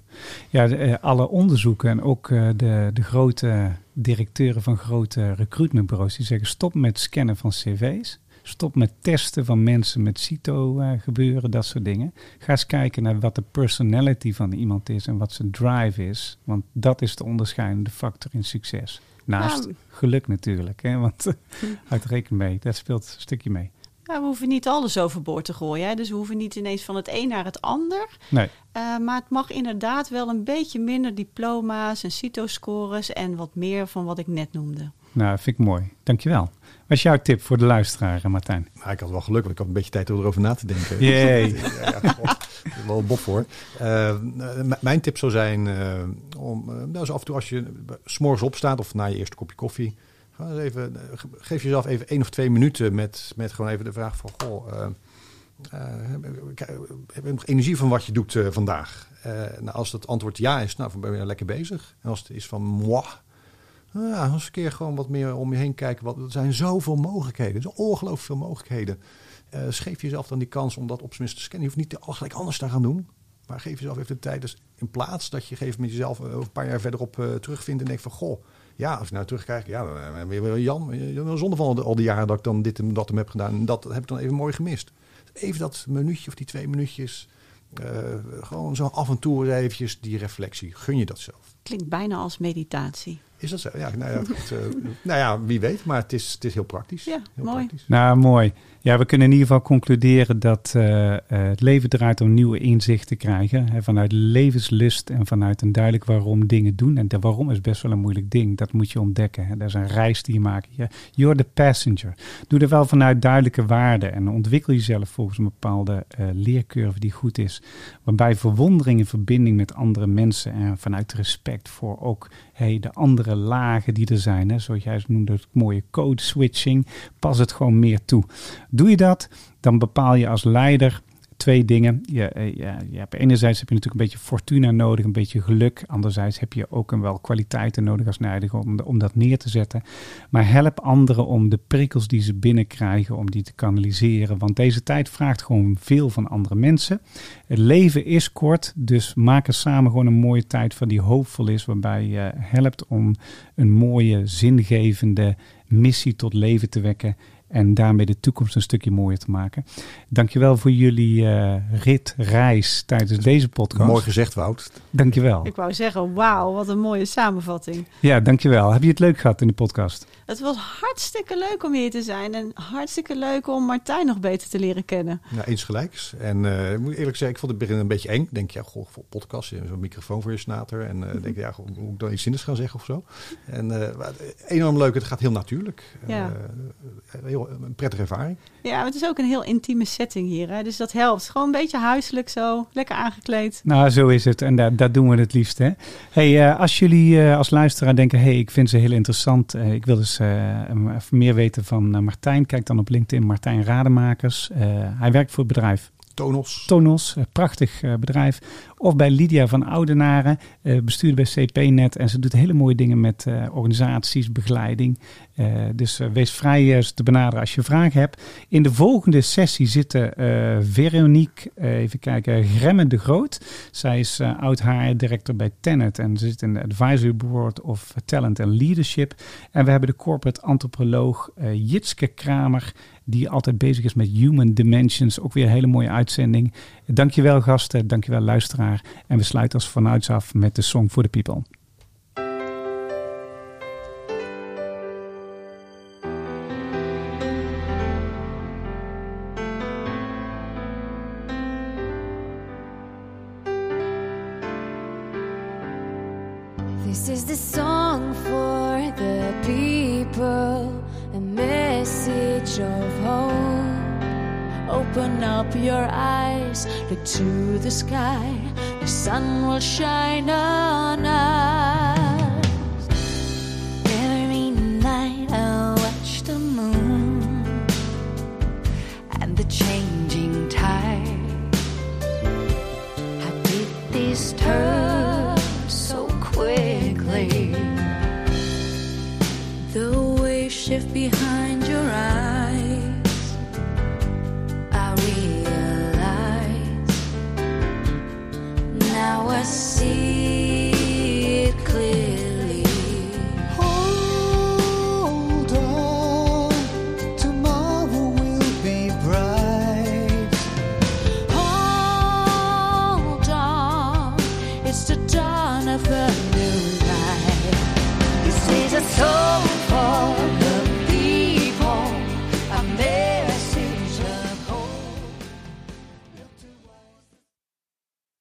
Ja, de, eh, alle onderzoeken en ook eh, de, de grote directeuren van grote recruitmentbureaus die zeggen stop met scannen van cv's. Stop met testen van mensen met CITO eh, gebeuren, dat soort dingen. Ga eens kijken naar wat de personality van iemand is en wat zijn drive is. Want dat is de onderscheidende factor in succes. Naast Ja. geluk natuurlijk, hè? want houd er rekening mee, dat speelt een stukje mee. Ja, we hoeven niet alles overboord te gooien. Hè? Dus we hoeven niet ineens van het een naar het ander. Nee, Eh, maar het mag inderdaad wel een beetje minder diploma's en CITO-scores en wat meer van wat ik net noemde. nou, vind ik mooi. Dankjewel. Wat is jouw tip voor de luisteraar, Martijn? Nou, ik had wel geluk, want ik had een beetje tijd om erover na te denken. Jee. Ja, ja, wel een bof voor. Eh, m- mijn tip zou zijn eh, om, nou, zo af en toe als je s'morgens opstaat of na je eerste kopje koffie, even, eh, ge- geef jezelf even één of twee minuten met, met gewoon even de vraag van, goh, eh, eh, heb je nog energie van wat je doet vandaag? Nou, als het antwoord ja is, nou, ben je lekker bezig. En als het is van, moi, nou ja, eens een keer gewoon wat meer om je heen kijken. Wat, er zijn zoveel mogelijkheden. Er zijn ongelooflijk veel mogelijkheden. Eh geef jezelf dan die kans om dat op zijn minst te scannen. Je hoeft niet al gelijk anders te gaan doen. Maar geef jezelf even de tijd. Dus in plaats dat je geeft met jezelf een paar jaar verderop terugvindt. En denkt van, goh, ja, als ik nou terugkijk. Ja, dan weer Jan. eh, Zonde van al die- jaren dat ik dan dit en dat hem heb gedaan. En dat heb ik dan even mooi gemist. Even dat minuutje of die twee minuutjes. eh, gewoon zo af en toe eventjes die reflectie. Gun je dat zelf. Klinkt bijna als meditatie. Is dat zo? Ja, nou ja, goed, eh, nou ja wie weet. Maar het is, het is heel praktisch. Ja, heel mooi. Praktisch. Nou, mooi. Ja, we kunnen in ieder geval concluderen dat eh, eh, het leven draait om nieuwe inzichten te krijgen. Hè, vanuit levenslust en vanuit een duidelijk waarom dingen doen. En de waarom is best wel een moeilijk ding. Dat moet je ontdekken. Hè. Dat is een reis die je maakt. You're the passenger. Doe er wel vanuit duidelijke waarden. En ontwikkel jezelf volgens een bepaalde eh, leercurve die goed is. Waarbij verwondering in verbinding met andere mensen. En vanuit respect voor ook hey, de andere lagen die er zijn. Hè. Zoals jij noemde, het mooie code switching. Pas het gewoon meer toe. Doe je dat, dan bepaal je als leider twee dingen. Je, eh, ja, je hebt, enerzijds heb je natuurlijk een beetje fortuna nodig, een beetje geluk. Anderzijds heb je ook een wel kwaliteiten nodig als leider om, om dat neer te zetten. Maar help anderen om de prikkels die ze binnenkrijgen, om die te kanaliseren. Want deze tijd vraagt gewoon veel van andere mensen. Het leven is kort, dus maak er samen gewoon een mooie tijd van die hoopvol is. Waarbij je helpt om een mooie, zingevende missie tot leven te wekken. En daarmee de toekomst een stukje mooier te maken. Dankjewel voor jullie eh, rit, reis tijdens deze podcast. Mooi gezegd, Wout. Dankjewel. Ik wou zeggen, wauw, wat een mooie samenvatting. Ja, dankjewel. Heb je het leuk gehad in de podcast? Het was hartstikke leuk om hier te zijn en hartstikke leuk om Martijn nog beter te leren kennen. Nou, eens gelijks. En eh, ik moet eerlijk zeggen, ik vond het begin een beetje eng. Ik denk, ja, goh, voor podcast, je hebt zo'n microfoon voor je snater. En eh denk, ja, goh, moet ik dan iets zinnigs gaan zeggen of zo? En eh, eh, enorm leuk, het gaat heel natuurlijk. Ja. Eh, heel, een prettige ervaring. Ja, maar het is ook een heel intieme setting hier, hè? dus dat helpt. Gewoon een beetje huiselijk zo, lekker aangekleed. Nou, zo is het. En daar, daar doen we het liefst. Hè? Hey, eh, als jullie eh, als luisteraar denken, hey, ik vind ze heel interessant. eh, ik wil dus eh, meer weten van eh, Martijn. Kijk dan op LinkedIn Martijn Rademakers. Eh, hij werkt voor het bedrijf Tonos. Tonos, prachtig eh, bedrijf. Of bij Lydia van Oudenaren, eh bestuurder bij CP-net. En ze doet hele mooie dingen met eh, organisaties, begeleiding. Eh, dus wees vrij te benaderen als je vragen hebt. In de volgende sessie zitten Veronique, even kijken, Gremme de Groot. Zij is oud HR-director bij Tenet en ze zit in de Advisory Board of Talent and Leadership. En we hebben de corporate antropoloog Jitske Kramer, die altijd bezig is met Human Dimensions. Ook weer een hele mooie uitzending. Dankjewel gasten, dankjewel En we sluiten als vanuit af met de Song for the People. This is the song for the people, a message of hope. Open up your eyes, look to the sky, sun will shine on